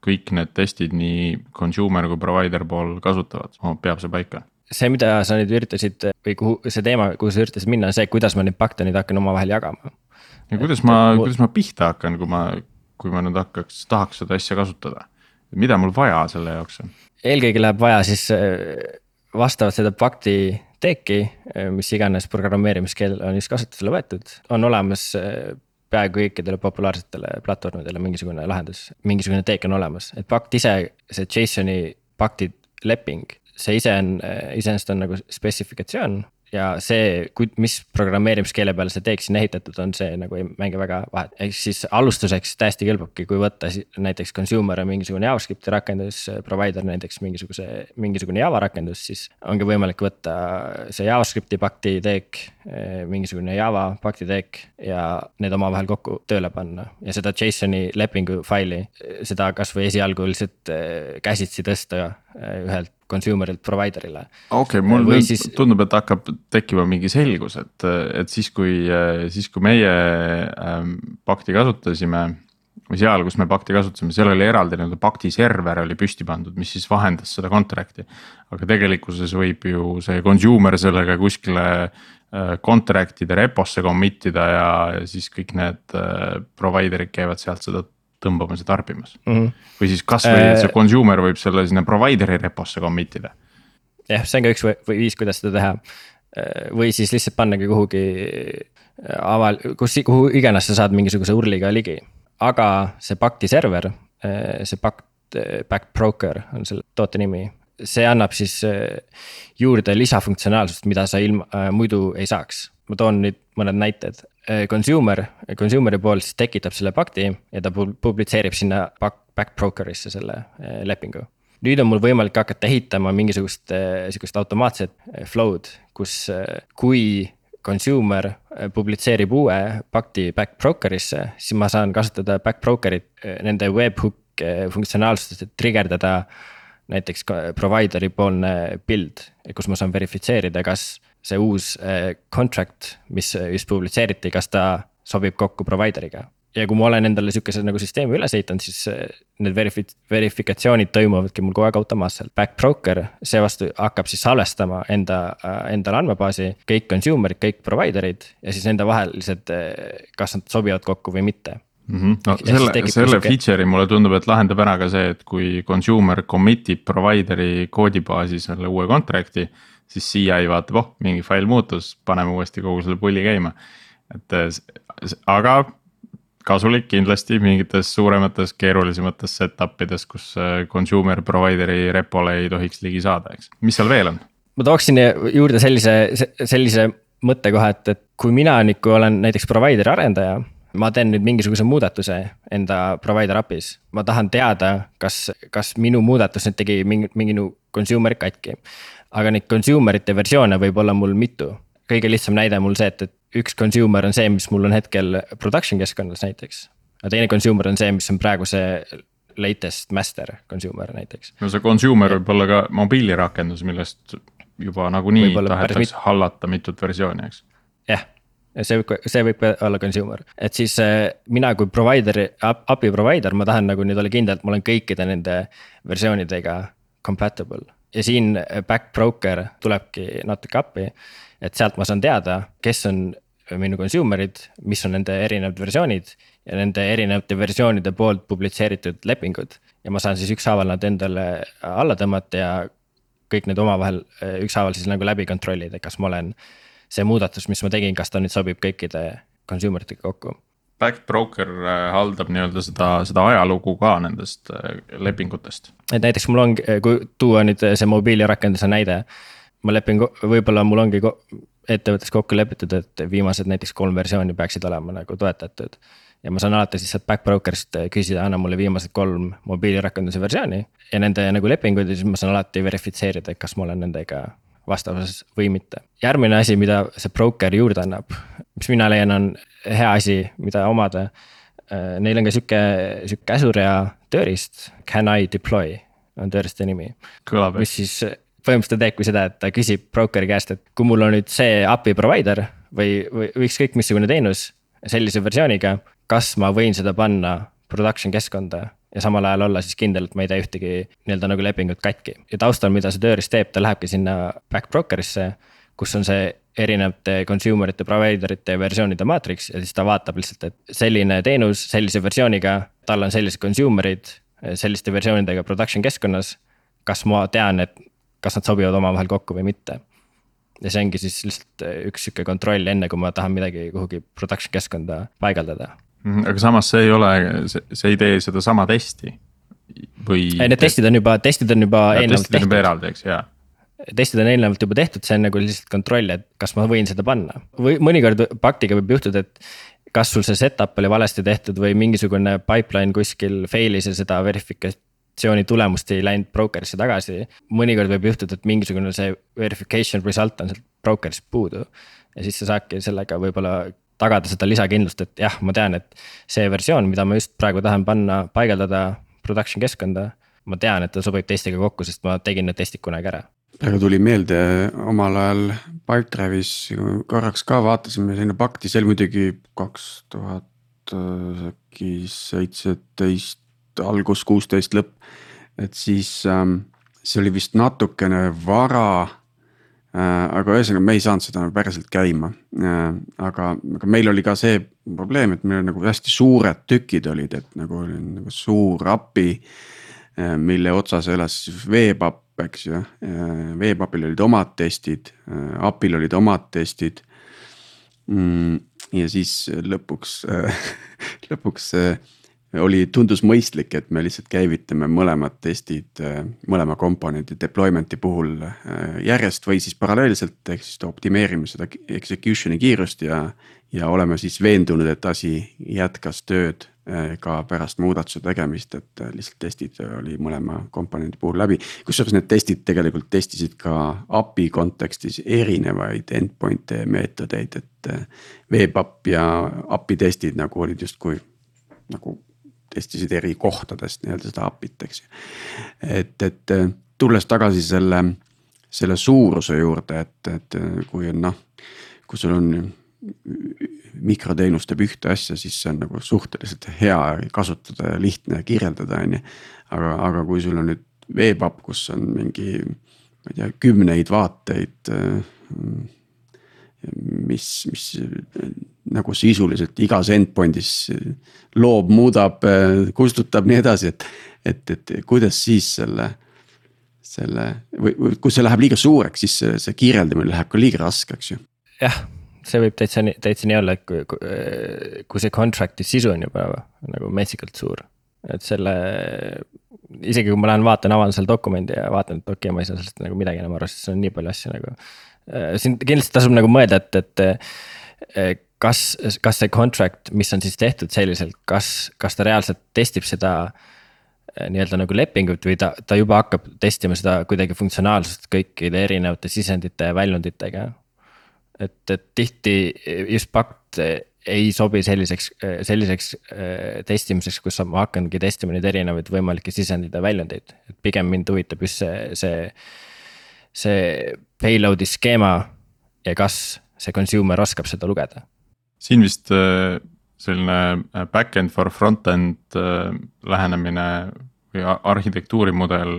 kõik need testid nii consumer kui provider pool kasutavad, peab see paika. See, mida sa nüüd üritasid või kuhu see teema, kuhu sa üritasid minna, on see, kuidas ma neid pakte nüüd hakkan omavahel jagama ja kuidas ma, kuidas ma pihta hakkan, kui ma, kui ma nüüd hakkaks, tahaks seda asja kasutada? mida mul vaja selle jaoks on? eelkõige läheb vaja siis äh, vastavalt seda pakti teeki, äh, mis iganes programmeerimiskeel on just kasutusele võetud, on olemas äh, peaaegu kõikidele populaarsetele platvormidele mingisugune lahendus, mingisugune teek on olemas, et pakt ise, see JSON-i pakti leping, see ise on, iseenesest on nagu spetsifikatsioon ja see, mis programmeerimiskeele peale see teek sinna ehitatud on, see nagu ei mängi väga vahet, ehk siis alustuseks täiesti kõlbabki, kui võtta näiteks consumer on mingisugune JavaScripti rakendus, provider näiteks mingisuguse, mingisugune Java rakendus, siis. ongi võimalik võtta see JavaScripti pakti teek, mingisugune Java pakti teek ja need omavahel kokku tööle panna ja seda JSON-i lepingu faili, seda kasvõi esialgu lihtsalt eh, käsitsi tõsta eh, ühelt consumer'ilt provider'ile. okei okay,, mul nüüd siis... tundub, et hakkab tekkima mingi selgus, et, et siis, kui, siis kui meie ähm, pakti kasutasime. või seal, kus me pakti kasutasime, seal oli eraldi nii-öelda pakti server oli püsti pandud, mis siis vahendas seda contract'i. aga tegelikkuses võib ju see consumer sellega kuskile äh, contract'ide reposse commit ida ja, siis kõik need äh, provider'id käivad sealt seda tõmbamas ja tarbimas mm. -hmm. või siis kasvõi äh, see consumer võib selle sinna provider'i reposse commit ida. jah, see on ka üks või viis, kuidas seda teha. Või siis lihtsalt pannagi kuhugi aval-, kus, kuhu iganes sa saad mingisuguse URL-iga ligi. aga see pakti server, see pakt, back broker on selle toote nimi. See annab siis juurde lisafunktsionaalsust, mida sa ilma, muidu ei saaks. ma toon nüüd mõned näited, Äh, consumer, consumer'i pool siis tekitab selle pakti ja ta publitseerib sinna back, back broker'isse selle äh, lepingu. nüüd on mul võimalik hakata ehitama mingisugust äh, sihukest automaatset flow'd, kus, kui consumer publitseerib uue pakti back broker'isse, siis ma saan kasutada back broker'it nende webhook funktsionaalsust, et trigerdada näiteks provider'i poolne build, kus ma saan verifitseerida, kas see uus äh, contract, mis just publitseeriti, kas ta sobib kokku provider'iga. ja kui ma olen endale sihukese nagu süsteemi üles ehitanud, siis äh, need verifi-, verifikatsioonid toimuvadki mul kogu aeg automaatselt. Back broker seevastu hakkab siis salvestama enda, äh, endale andmebaasi kõik consumer'id, kõik provider'id ja siis nende vahelised, kas nad sobivad kokku või mitte mm. -hmm. no ja selle, selle feature'i mulle tundub, et lahendab ära ka see, et kui consumer commit ib provider'i koodibaasi selle uue contract'i siis CI vaatab, oh mingi fail muutus, paneme uuesti kogu selle pulli käima. et aga kasulik kindlasti mingites suuremates, keerulisemates setup ides, kus äh, consumer provider'i repole ei tohiks ligi saada, eks, mis seal veel on? ma tooksin juurde sellise, sellise mõttekoha, et, et kui mina nagu olen näiteks provider'i arendaja ma teen nüüd mingisuguse muudatuse enda provider API-s, ma tahan teada, kas, kas minu muudatus nüüd tegi mingi, mingi minu consumer'i katki aga neid consumer ite versioone võib olla mul mitu. kõige lihtsam näide mul see, et, et üks consumer on see, mis mul on hetkel production keskkonnas näiteks. aga teine consumer on see, mis on praegu see latest master consumer näiteks. no see consumer võib olla ka mobiilirakendus, millest juba nagunii tahetakse mit... hallata mitut versiooni, eks. jah ja see võib, see võib olla consumer, et siis äh, mina kui provider'i, API provider, ma tahan nagu nüüd olla kindel, et ma olen kõikide nende versioonidega compatible ja siin back broker tulebki natuke appi. et sealt ma saan teada, kes on minu consumer'id, mis on nende erinevad versioonid ja nende erinevate versioonide poolt publitseeritud lepingud. ja ma saan siis ükshaaval nad endale alla tõmmata ja kõik need omavahel ükshaaval siis nagu läbi kontrollida, kas ma olen. See muudatus, mis ma tegin, kas ta nüüd sobib kõikide consumer itega kokku Backbroker äh, haldab nii-öelda seda, seda ajalugu ka nendest äh, lepingutest. et näiteks mul ongi, kui tuua nüüd see mobiilirakenduse näide. ma lepin, võib-olla mul ongi ettevõttes kokku lepitud, et viimased näiteks kolm versiooni peaksid olema nagu toetatud. ja ma saan alati siis sealt Backbroker'ist küsida, anna mulle viimased kolm mobiilirakenduse versiooni ja nende nagu lepinguid ja siis ma saan alati verifitseerida, et kas ma olen nendega vastavuses või mitte. järgmine asi, mida see broker juurde annab, mis mina leian, on hea asi, mida omada, neil on ka sihuke, sihuke käsurea tööriist, can I deploy on tööriista nimi. mis siis põhimõtteliselt ta teebki seda, et ta küsib broker'i käest, et kui mul on nüüd see API provider või, või ükskõik missugune teenus sellise versiooniga, kas ma võin seda panna production keskkonda ja samal ajal olla siis kindel, et ma ei tee ühtegi nii-öelda nagu lepingut katki. ja taustal, mida see tööriist teeb, ta lähebki sinna back broker'isse, kus on see erinevate consumer ite, provider ite versioonide maatriks ja siis ta vaatab lihtsalt, et selline teenus sellise versiooniga, tal on sellised consumer'id selliste versioonidega production keskkonnas. kas ma tean, et kas nad sobivad omavahel kokku või mitte. ja see ongi siis lihtsalt üks sihuke kontroll, enne kui ma tahan midagi kuhugi production keskkonda paigaldada aga samas see ei ole, see ei tee sedasama testi või. ei, need testid on juba, testid on juba eelnevalt tehtud. eraldi, eks, jaa testid on eelnevalt juba tehtud, see on nagu lihtsalt kontroll, et kas ma võin seda panna või mõnikord paktiga võib juhtuda, et. kas sul see setup oli valesti tehtud või mingisugune pipeline kuskil fail'is ja seda verifikatsiooni tulemust ei läinud broker'isse tagasi. mõnikord võib juhtuda, et mingisugune see verification result on sealt broker'ist puudu. ja siis sa saadki sellega võib-olla tagada seda lisakindlust, et jah, ma tean, et see versioon, mida ma just praegu tahan panna, paigaldada production keskkonda. ma tean, et ta sobib testiga kokku, sest ma tegin need testid kunagi ära. praegu tuli meelde omal ajal Pipedrive'is korraks ka vaatasime sinna pakti, see oli muidugi kaks tuhat äkki seitseteist algus, kuusteist lõpp. et siis ähm, see oli vist natukene vara Äh, aga ühesõnaga, me ei saanud seda nagu päriselt käima. Äh, aga, aga meil oli ka see probleem, et meil nagu hästi suured tükid olid, et nagu nagu suur API. Äh, mille otsas elas siis veepapp, eks ju, veepapil olid omad testid, API-l olid omad testid. Mm, ja siis lõpuks [LAUGHS] lõpuks oli, tundus mõistlik, et me lihtsalt käivitame mõlemad testid äh, mõlema komponendi deployment'i puhul äh, järjest või siis paralleelselt, ehk siis optimeerime seda execution'i kiirust ja. ja oleme siis veendunud, et asi jätkas tööd äh, ka pärast muudatuse tegemist, et lihtsalt testid oli mõlema komponendi puhul läbi. kusjuures need testid tegelikult testisid ka API kontekstis erinevaid endpoint'e meetodeid, et. Web-app ja API testid nagu olid justkui nagu testisid eri kohtadest nii-öelda seda API-t, eks ju. et, et tulles tagasi selle, selle suuruse juurde, et, et kui on noh, kui sul on mikroteenus teeb ühte asja, siis see on nagu suhteliselt hea kasutada ja lihtne kirjeldada, on ju. aga, aga kui sul on nüüd veepapp, kus on mingi, ma ei tea, kümneid vaateid mis, mis nagu sisuliselt igas endpoint'is loob, muudab, kustutab, nii edasi, et. et, et kuidas siis selle, selle või, või kui see läheb liiga suureks, siis see, see kirjeldamine läheb ka liiga raskeks ju. jah, see võib täitsa täitsa nii olla, et kui, kui see contract'i sisu on juba nagu metsikalt suur. et selle, isegi kui ma lähen vaatan, avan selle dokumendi ja vaatan, et okei okay,, ma ei saa sellest nagu midagi enam aru, sest see on nii palju asju nagu siin kindlasti tasub nagu mõelda, et, et äh, kas, kas see contract, mis on siis tehtud selliselt, kas, kas ta reaalselt testib seda äh, nii-öelda nagu lepingut või ta, ta juba hakkab testima seda kuidagi funktsionaalsust kõikide erinevate sisendite ja väljunditega. et, et tihti just pakt ei sobi selliseks, selliseks testimiseks, kus ma hakkangi testima neid erinevaid võimalikke sisendeid ja väljundeid, et pigem mind huvitab just see, see see payload'i skeema ja kas see consumer oskab seda lugeda? siin vist äh, selline äh, back-end for front-end äh, lähenemine või arhitektuurimudel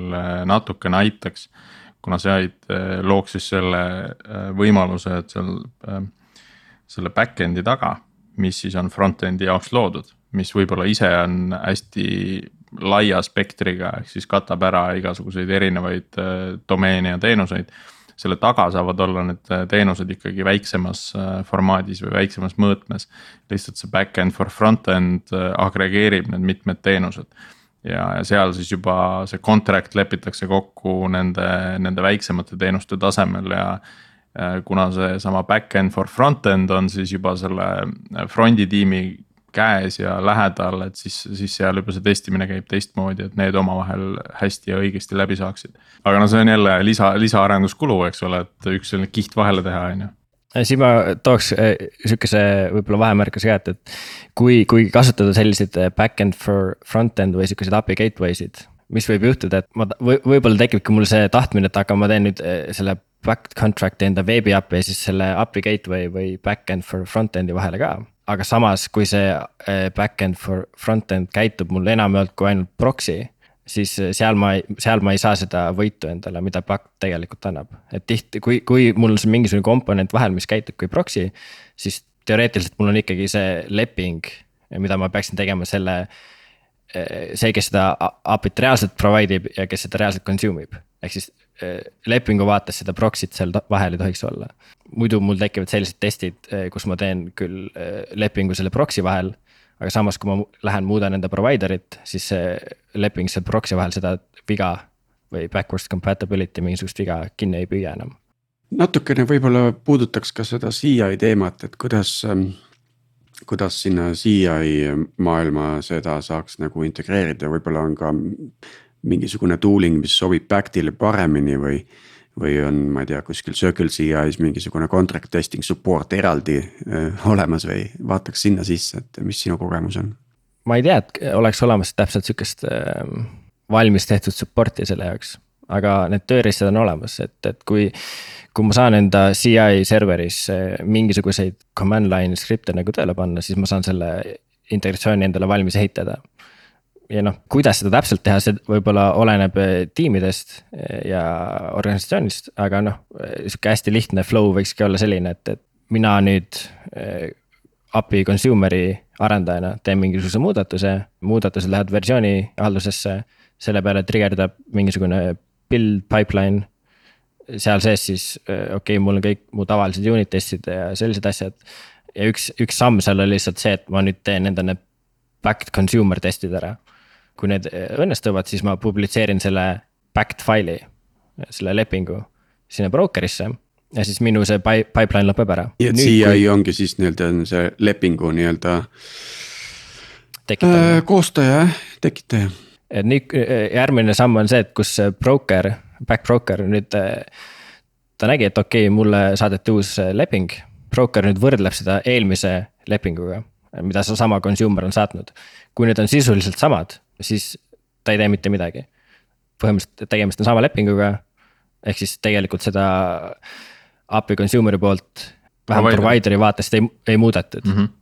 natukene aitaks. kuna sa looks siis selle võimaluse, et seal selle back-end'i taga, mis siis on front-end'i jaoks loodud, mis võib-olla ise on hästi laia spektriga, ehk siis katab ära igasuguseid erinevaid äh, domeene ja teenuseid. selle taga saavad olla need äh, teenused ikkagi väiksemas äh, formaadis või väiksemas mõõtmes. lihtsalt see back-end for front-end agregeerib need mitmed teenused. ja, ja seal siis juba see contract lepitakse kokku nende, nende väiksemate teenuste tasemel ja kuna seesama back-end for front-end on siis juba selle front'i tiimi käes ja lähedal, et siis, siis seal juba see testimine käib teistmoodi, et need omavahel hästi ja õigesti läbi saaksid. aga no see on jälle lisa, lisaarenduskulu, eks ole, et üks selline kiht vahele teha, on ju. siin ma tooks sihukese võib-olla vahemärkuse ka, et, et kui, kui kasutada selliseid back-end for front-end või sihukeseid API gateway sid mis võib juhtuda, et ma või, võib-olla tekibki mul see tahtmine, et aga ma teen nüüd selle back contract'i enda veebi API ja siis selle API gateway või back-end for front-end'i vahele ka. Aga samas, kui see eh, back-end for front-end käitub mul enamjaolt kui ainult proxy siis eh, seal ma, seal ma ei saa seda võitu endale, mida back tegelikult annab. et tihti, kui, kui mul on mingisugune komponent vahel, mis käitub kui proxy, siis teoreetiliselt mul on ikkagi see leping, mida ma peaksin tegema selle Eh, see, kes seda API-t reaalselt provide ib ja kes seda reaalselt consume ib. ehk siis lepingu vaates seda proxy't seal vahel ei tohiks olla. muidu mul tekivad sellised testid, eh, kus ma teen küll lepingu selle proxy vahel. aga samas, kui ma lähen muudan enda provider'it, siis see leping seal proxy vahel seda viga või backwards compatibility mingisugust viga kinni ei püüa enam. natukene võib-olla puudutaks ka seda CI teemat, et kuidas ähm kuidas sinna CI maailma seda saaks nagu integreerida, võib-olla on ka mingisugune tooling, mis sobib Bactile paremini või. või on, ma ei tea, kuskil Circle CI-s mingisugune contract testing support eraldi äh, olemas või vaataks sinna sisse, et mis sinu kogemus on? ma ei tea, et oleks olemas täpselt sihukest äh, valmis tehtud support'i selle jaoks, aga need tööriistad on olemas, et, et kui kui ma saan enda CI serveris mingisuguseid command line skripte nagu tööle panna, siis ma saan selle integratsiooni endale valmis ehitada. Ja noh, kuidas seda täpselt teha, see võib-olla oleneb eh, tiimidest eh, ja organisatsioonist, aga noh, sihuke hästi lihtne flow võikski olla selline, et, et mina nüüd eh, API consumer'i arendajana teen mingisuguse muudatuse, muudatused lähevad versiooni haldusesse. selle peale trigerdab mingisugune build pipeline seal sees siis okei okay,, mul on kõik mu tavalised unit test'id ja sellised asjad. ja üks, üks samm seal oli lihtsalt see, et ma nüüd teen enda need backed consumer test'id ära. Kui need õnnestuvad, siis ma publitseerin selle backed faili, selle lepingu sinna broker'isse ja siis minu see pipeline lõpeb ära. nii et CI kui... ongi siis nii-öelda see lepingu nii-öelda. Äh, koostaja, tekitaja. et nüüd järgmine samm on see, et kus broker back broker nüüd. Äh, ta nägi, et okei okay,, mulle saadeti uus leping, broker nüüd võrdleb seda eelmise lepinguga, mida seesama consumer on saatnud. kui need on sisuliselt samad, siis ta ei tee mitte midagi. põhimõtteliselt tegemist on sama lepinguga, ehk siis tegelikult seda API consumer'i poolt vähemalt provider'i vaatest ei, ei muudetud mm. -hmm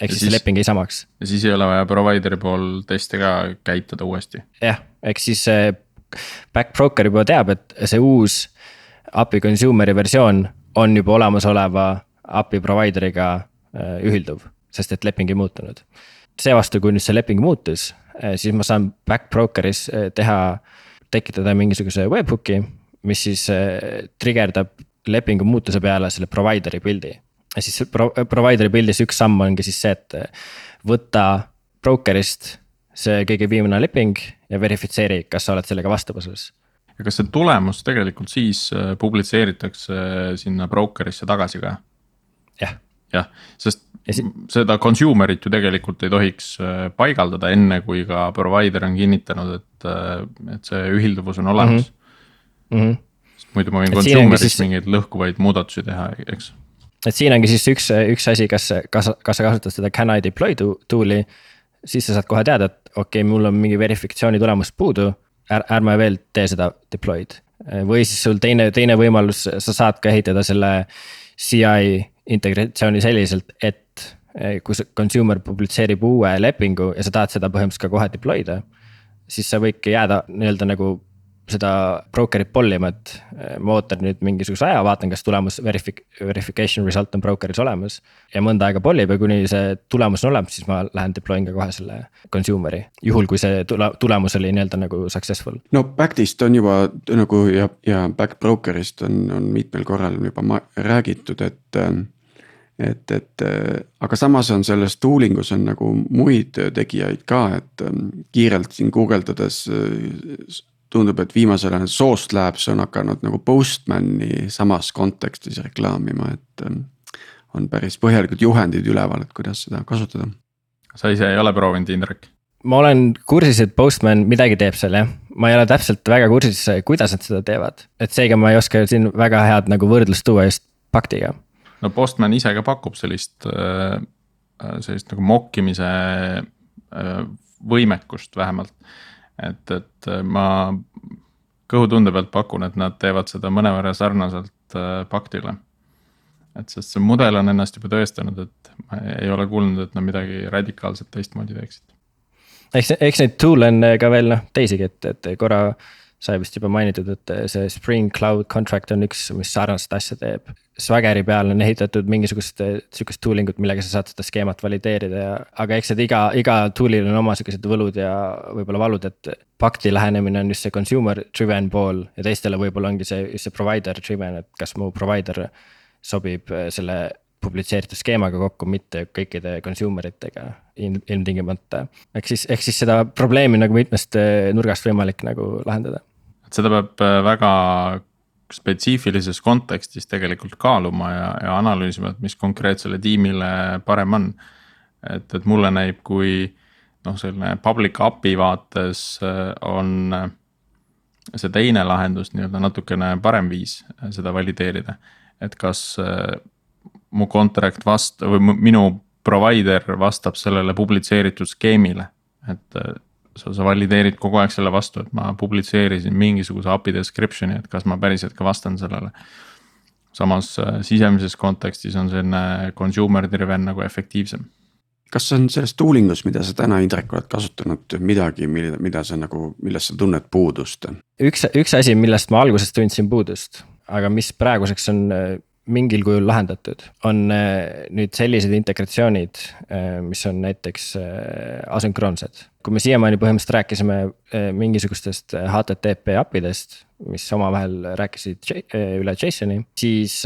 ehk siis, siis see leping jäi samaks. ja siis ei ole vaja provider'i pool teste ka käitada uuesti. jah, ehk siis back broker juba teab, et see uus API consumer'i versioon on juba olemasoleva API provider'iga äh, ühilduv, sest et leping ei muutunud. seevastu, kui nüüd see leping muutus, siis ma saan back broker'is äh, teha, tekitada mingisuguse webhook'i, mis siis trigerdab lepingu muutuse peale selle provider'i build'i. ja siis pro-, provider'i build'is üks samm ongi siis see, et võtta broker'ist see kõige viimane leping ja verifitseeri, kas sa oled sellega vastavuses. ja kas see tulemus tegelikult siis äh, publitseeritakse sinna broker'isse tagasi ka? jah. Jah, sest si seda consumer'it ju tegelikult ei tohiks äh, paigaldada enne, kui ka provider on kinnitanud, et, äh, et see ühilduvus on olemas mm. -hmm. sest muidu ma võin consumer'is siis... mingeid lõhkuvaid muudatusi teha, eks et siin ongi siis üks, üks asi, kas, kas, kas sa kasutad seda can I deploy tool'i siis sa saad kohe teada, et okei okay,, mul on mingi verifikatsiooni tulemus puudu är,, ärme veel tee seda deploy'd. või siis sul teine, teine võimalus, sa saad ka ehitada selle CI integratsiooni selliselt, et eh, kui consumer publitseerib uue lepingu ja sa tahad seda põhimõtteliselt ka kohe deploy da. siis sa võidki jääda nii-öelda nagu seda broker'it pollima, et eh, ma ootan nüüd mingisuguse aja, vaatan, kas tulemus verific-, verification result on broker'is olemas. ja mõnda aega pollib ja kuni see tulemus on olemas, siis ma lähen deploy in ka kohe selle consumer'i, juhul kui see tule-, tulemus oli nii-öelda nagu successful. no Backtist on juba nagu ja, ja back broker'ist on, on mitmel korral juba ma-, räägitud, et et, et aga samas on selles tooling us on nagu muid tegijaid ka, et kiirelt siin guugeldades tundub, et viimasel ajal Source Labs on hakanud nagu Postmani samas kontekstis reklaamima, et ähm, on päris põhjalikud juhendid üleval, et kuidas seda kasutada. sa ise ei ole proovinud, Indrek? ma olen kursis, et Postman midagi teeb seal jah, ma ei ole täpselt väga kursis, kuidas nad seda teevad, et seega ma ei oska siin väga head nagu võrdlust tuua just paktiga. No Postman ise ka pakub sellist, äh, sellist nagu mokkimise võimekust vähemalt. et, et ma kõhutunde pealt pakun, et nad teevad seda mõnevõrra sarnaselt paktile et sest see mudel on ennast juba tõestanud, et ma ei ole kuulnud, et nad midagi radikaalselt teistmoodi teeksid. eks, eks neid tool'e on ka veel noh, teisigi, et, et korra sai vist juba mainitud, et see Spring Cloud Contract on üks, mis sarnast asja teeb. Swaggeri peal on ehitatud mingisugust sihukest tooling ut, millega sa saad seda skeemat valideerida ja, aga eks need iga, iga tool'il on oma sihukesed võlud ja võib-olla valud, et. Pakti lähenemine on just see consumer driven pool ja teistele võib-olla ongi see, see provider driven, et kas mu provider sobib äh, selle publitseeritud skeemaga kokku, mitte kõikide consumer itega ilmtingimata. ehk siis, ehk siis seda probleemi nagu mitmest nurgast võimalik nagu lahendada. Et seda peab äh, väga spetsiifilises kontekstis tegelikult kaaluma ja, ja analüüsima, et mis konkreetsele tiimile parem on. et, et mulle näib, kui noh, selline public API vaates on see teine lahendus nii-öelda natukene parem viis seda valideerida et kas äh, mu contract vast- või minu provider vastab sellele publitseeritud skeemile, et äh, sa, sa valideerid kogu aeg selle vastu, et ma publitseerisin mingisuguse API description'i, et kas ma päriselt ka vastan sellele. samas äh, sisemises kontekstis on selline consumer driven nagu efektiivsem kas on selles tooling us, mida sa täna, Indrek, oled kasutanud midagi, mida, mida sa nagu, millest sa tunned puudust? üks, üks asi, millest ma alguses tundsin puudust, aga mis praeguseks on äh, mingil kujul lahendatud, on äh, nüüd sellised integratsioonid, äh, mis on näiteks asünkroonsed. kui me siiamaani põhimõtteliselt rääkisime mingisugustest HTTP API dest, mis omavahel rääkisid üle JSON-i, siis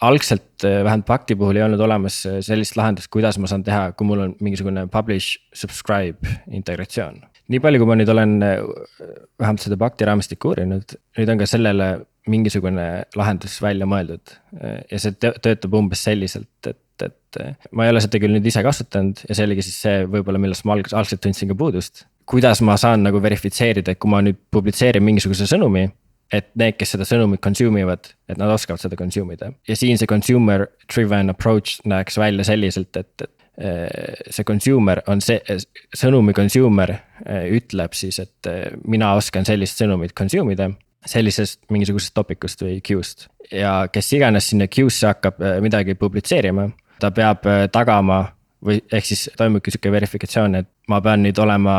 algselt vähemalt Pakti puhul ei olnud olemas sellist lahendust, kuidas ma saan teha, kui mul on mingisugune publish, subscribe integratsioon. nii palju, kui ma nüüd olen vähemalt seda Pakti raamistikku uurinud, nüüd on ka sellele mingisugune lahendus välja mõeldud. ja see töötab umbes selliselt, et, et ma ei ole seda küll nüüd ise kasutanud ja see oligi siis see võib-olla, millest ma alg-, algselt tundsin ka puudust. kuidas ma saan nagu verifitseerida, et kui ma nüüd publitseerin mingisuguse sõnumi et need, kes seda sõnumit consume ivad, et nad oskavad seda consume ida ja siin see consumer driven approach näeks välja selliselt, et, et see consumer on see, sõnumi consumer ütleb siis, et mina oskan sellist sõnumit consume ida sellisest mingisugusest topicust või queue'st. ja kes iganes sinna queue'sse hakkab äh, midagi publitseerima, ta peab äh, tagama või ehk siis toimubki sihuke verifikatsioon, et ma pean nüüd olema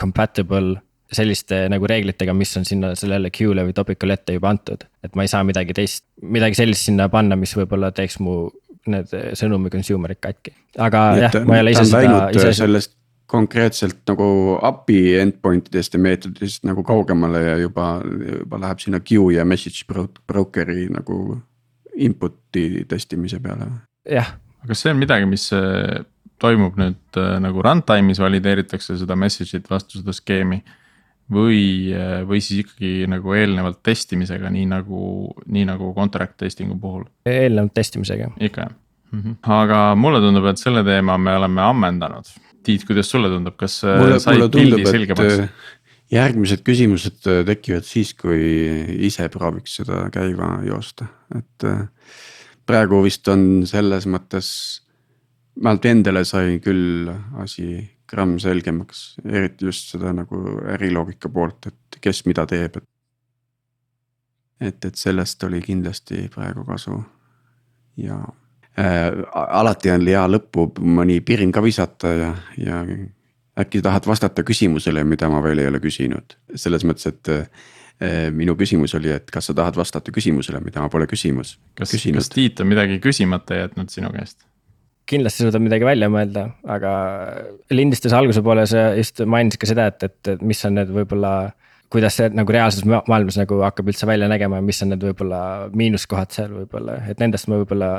compatible selliste nagu reeglitega, mis on sinna sellele queue'le või topicule ette juba antud. et ma ei saa midagi teist, midagi sellist sinna panna, mis võib-olla teeks mu need äh, sõnumi consumer'id katki. aga Nii, jah, ma ei ole ise seda. ise sellest konkreetselt nagu API endpoint idest ja meetodist nagu kaugemale ja juba, juba läheb sinna queue ja message broker'i nagu input'i testimise peale. jah. aga kas see on midagi, mis äh, toimub nüüd äh, nagu runtime'is valideeritakse seda message'it vastu seda skeemi? või, äh, või siis ikkagi nagu eelnevalt testimisega, nii nagu, nii nagu contract testing'u puhul? eelnevalt testimisega. ikka jah mm, -hmm. aga mulle tundub, et selle teema me oleme ammendanud Tiit, kuidas sulle tundub, kas äh, mulle, said pildi selgemaks? Äh, järgmised küsimused äh, tekivad siis, kui ise prooviks seda käima joosta, et praegu vist on selles mõttes. vähemalt endale sai küll asi gramm selgemaks, eriti just seda nagu äriloogika poolt, et kes mida teeb, et. et, et sellest oli kindlasti praegu kasu ja alati on hea lõppu mõni pirin ka visata ja, ja äkki tahad vastata küsimusele, mida ma veel ei ole küsinud, selles mõttes, et äh, minu küsimus oli, et kas sa tahad vastata küsimusele, mida ma pole küsimus. kas, kas Tiit on midagi küsimata jätnud sinu käest? kindlasti suudab midagi välja mõelda, aga lindistuse alguse poole sa just mainisid ka seda, et, et, et mis on need võib-olla kuidas see nagu reaalses maailmas nagu hakkab üldse välja nägema ja mis on need võib-olla miinuskohad seal võib-olla, et nendest ma võib-olla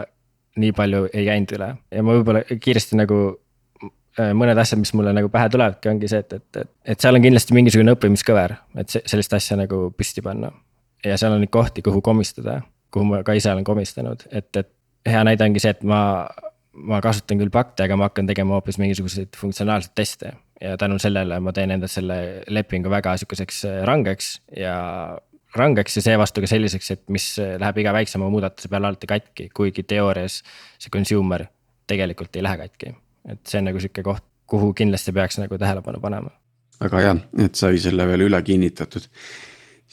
nii palju ei käinud üle ja ma võib-olla kiiresti nagu äh, mõned asjad, mis mulle nagu pähe tulevadki, ongi see, et, et, et, seal on kindlasti mingisugune õppimiskõver, et sellist asja nagu püsti panna. ja seal on neid kohti, kuhu komistada, kuhu ma ka ise olen komistanud, et, et hea näide ongi see, et ma, ma kasutan küll pakte, aga ma hakkan tegema hoopis mingisuguseid funktsionaalseid teste. ja tänu sellele ma teen enda selle lepingu väga sihukeseks äh, rangeks ja rangeks ja seevastu ka selliseks, et mis läheb iga väiksema muudatuse peale alati katki, kuigi teoorias see consumer tegelikult ei lähe katki. et see on nagu sihuke koht, kuhu kindlasti peaks nagu tähelepanu panema. väga hea, et sai selle veel üle kinnitatud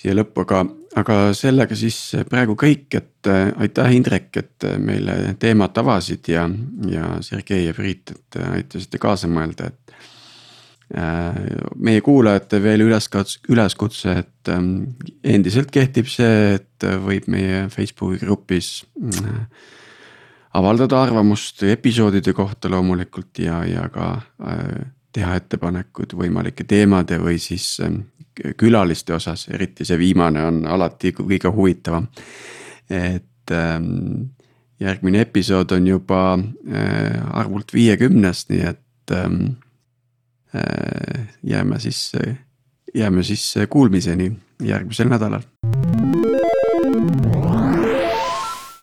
siia lõppu, aga, aga sellega siis praegu kõik, et äh, aitäh, Indrek, et äh, meile teemat avasid ja, ja Sergei ja Priit, et äh, aitasite kaasa mõelda, et meie kuulajate veel üleskutse, üleskutse, et ähm, endiselt kehtib see, et võib meie Facebooki grupis avaldada arvamust episoodide kohta loomulikult ja, ja ka teha ettepanekuid võimalike teemade või siis ähm, külaliste osas, eriti see viimane on alati kõige huvitavam. et ähm, järgmine episood on juba äh, arvult viiekümnes, nii et äh, jääme siis, jääme siis kuulmiseni järgmisel nädalal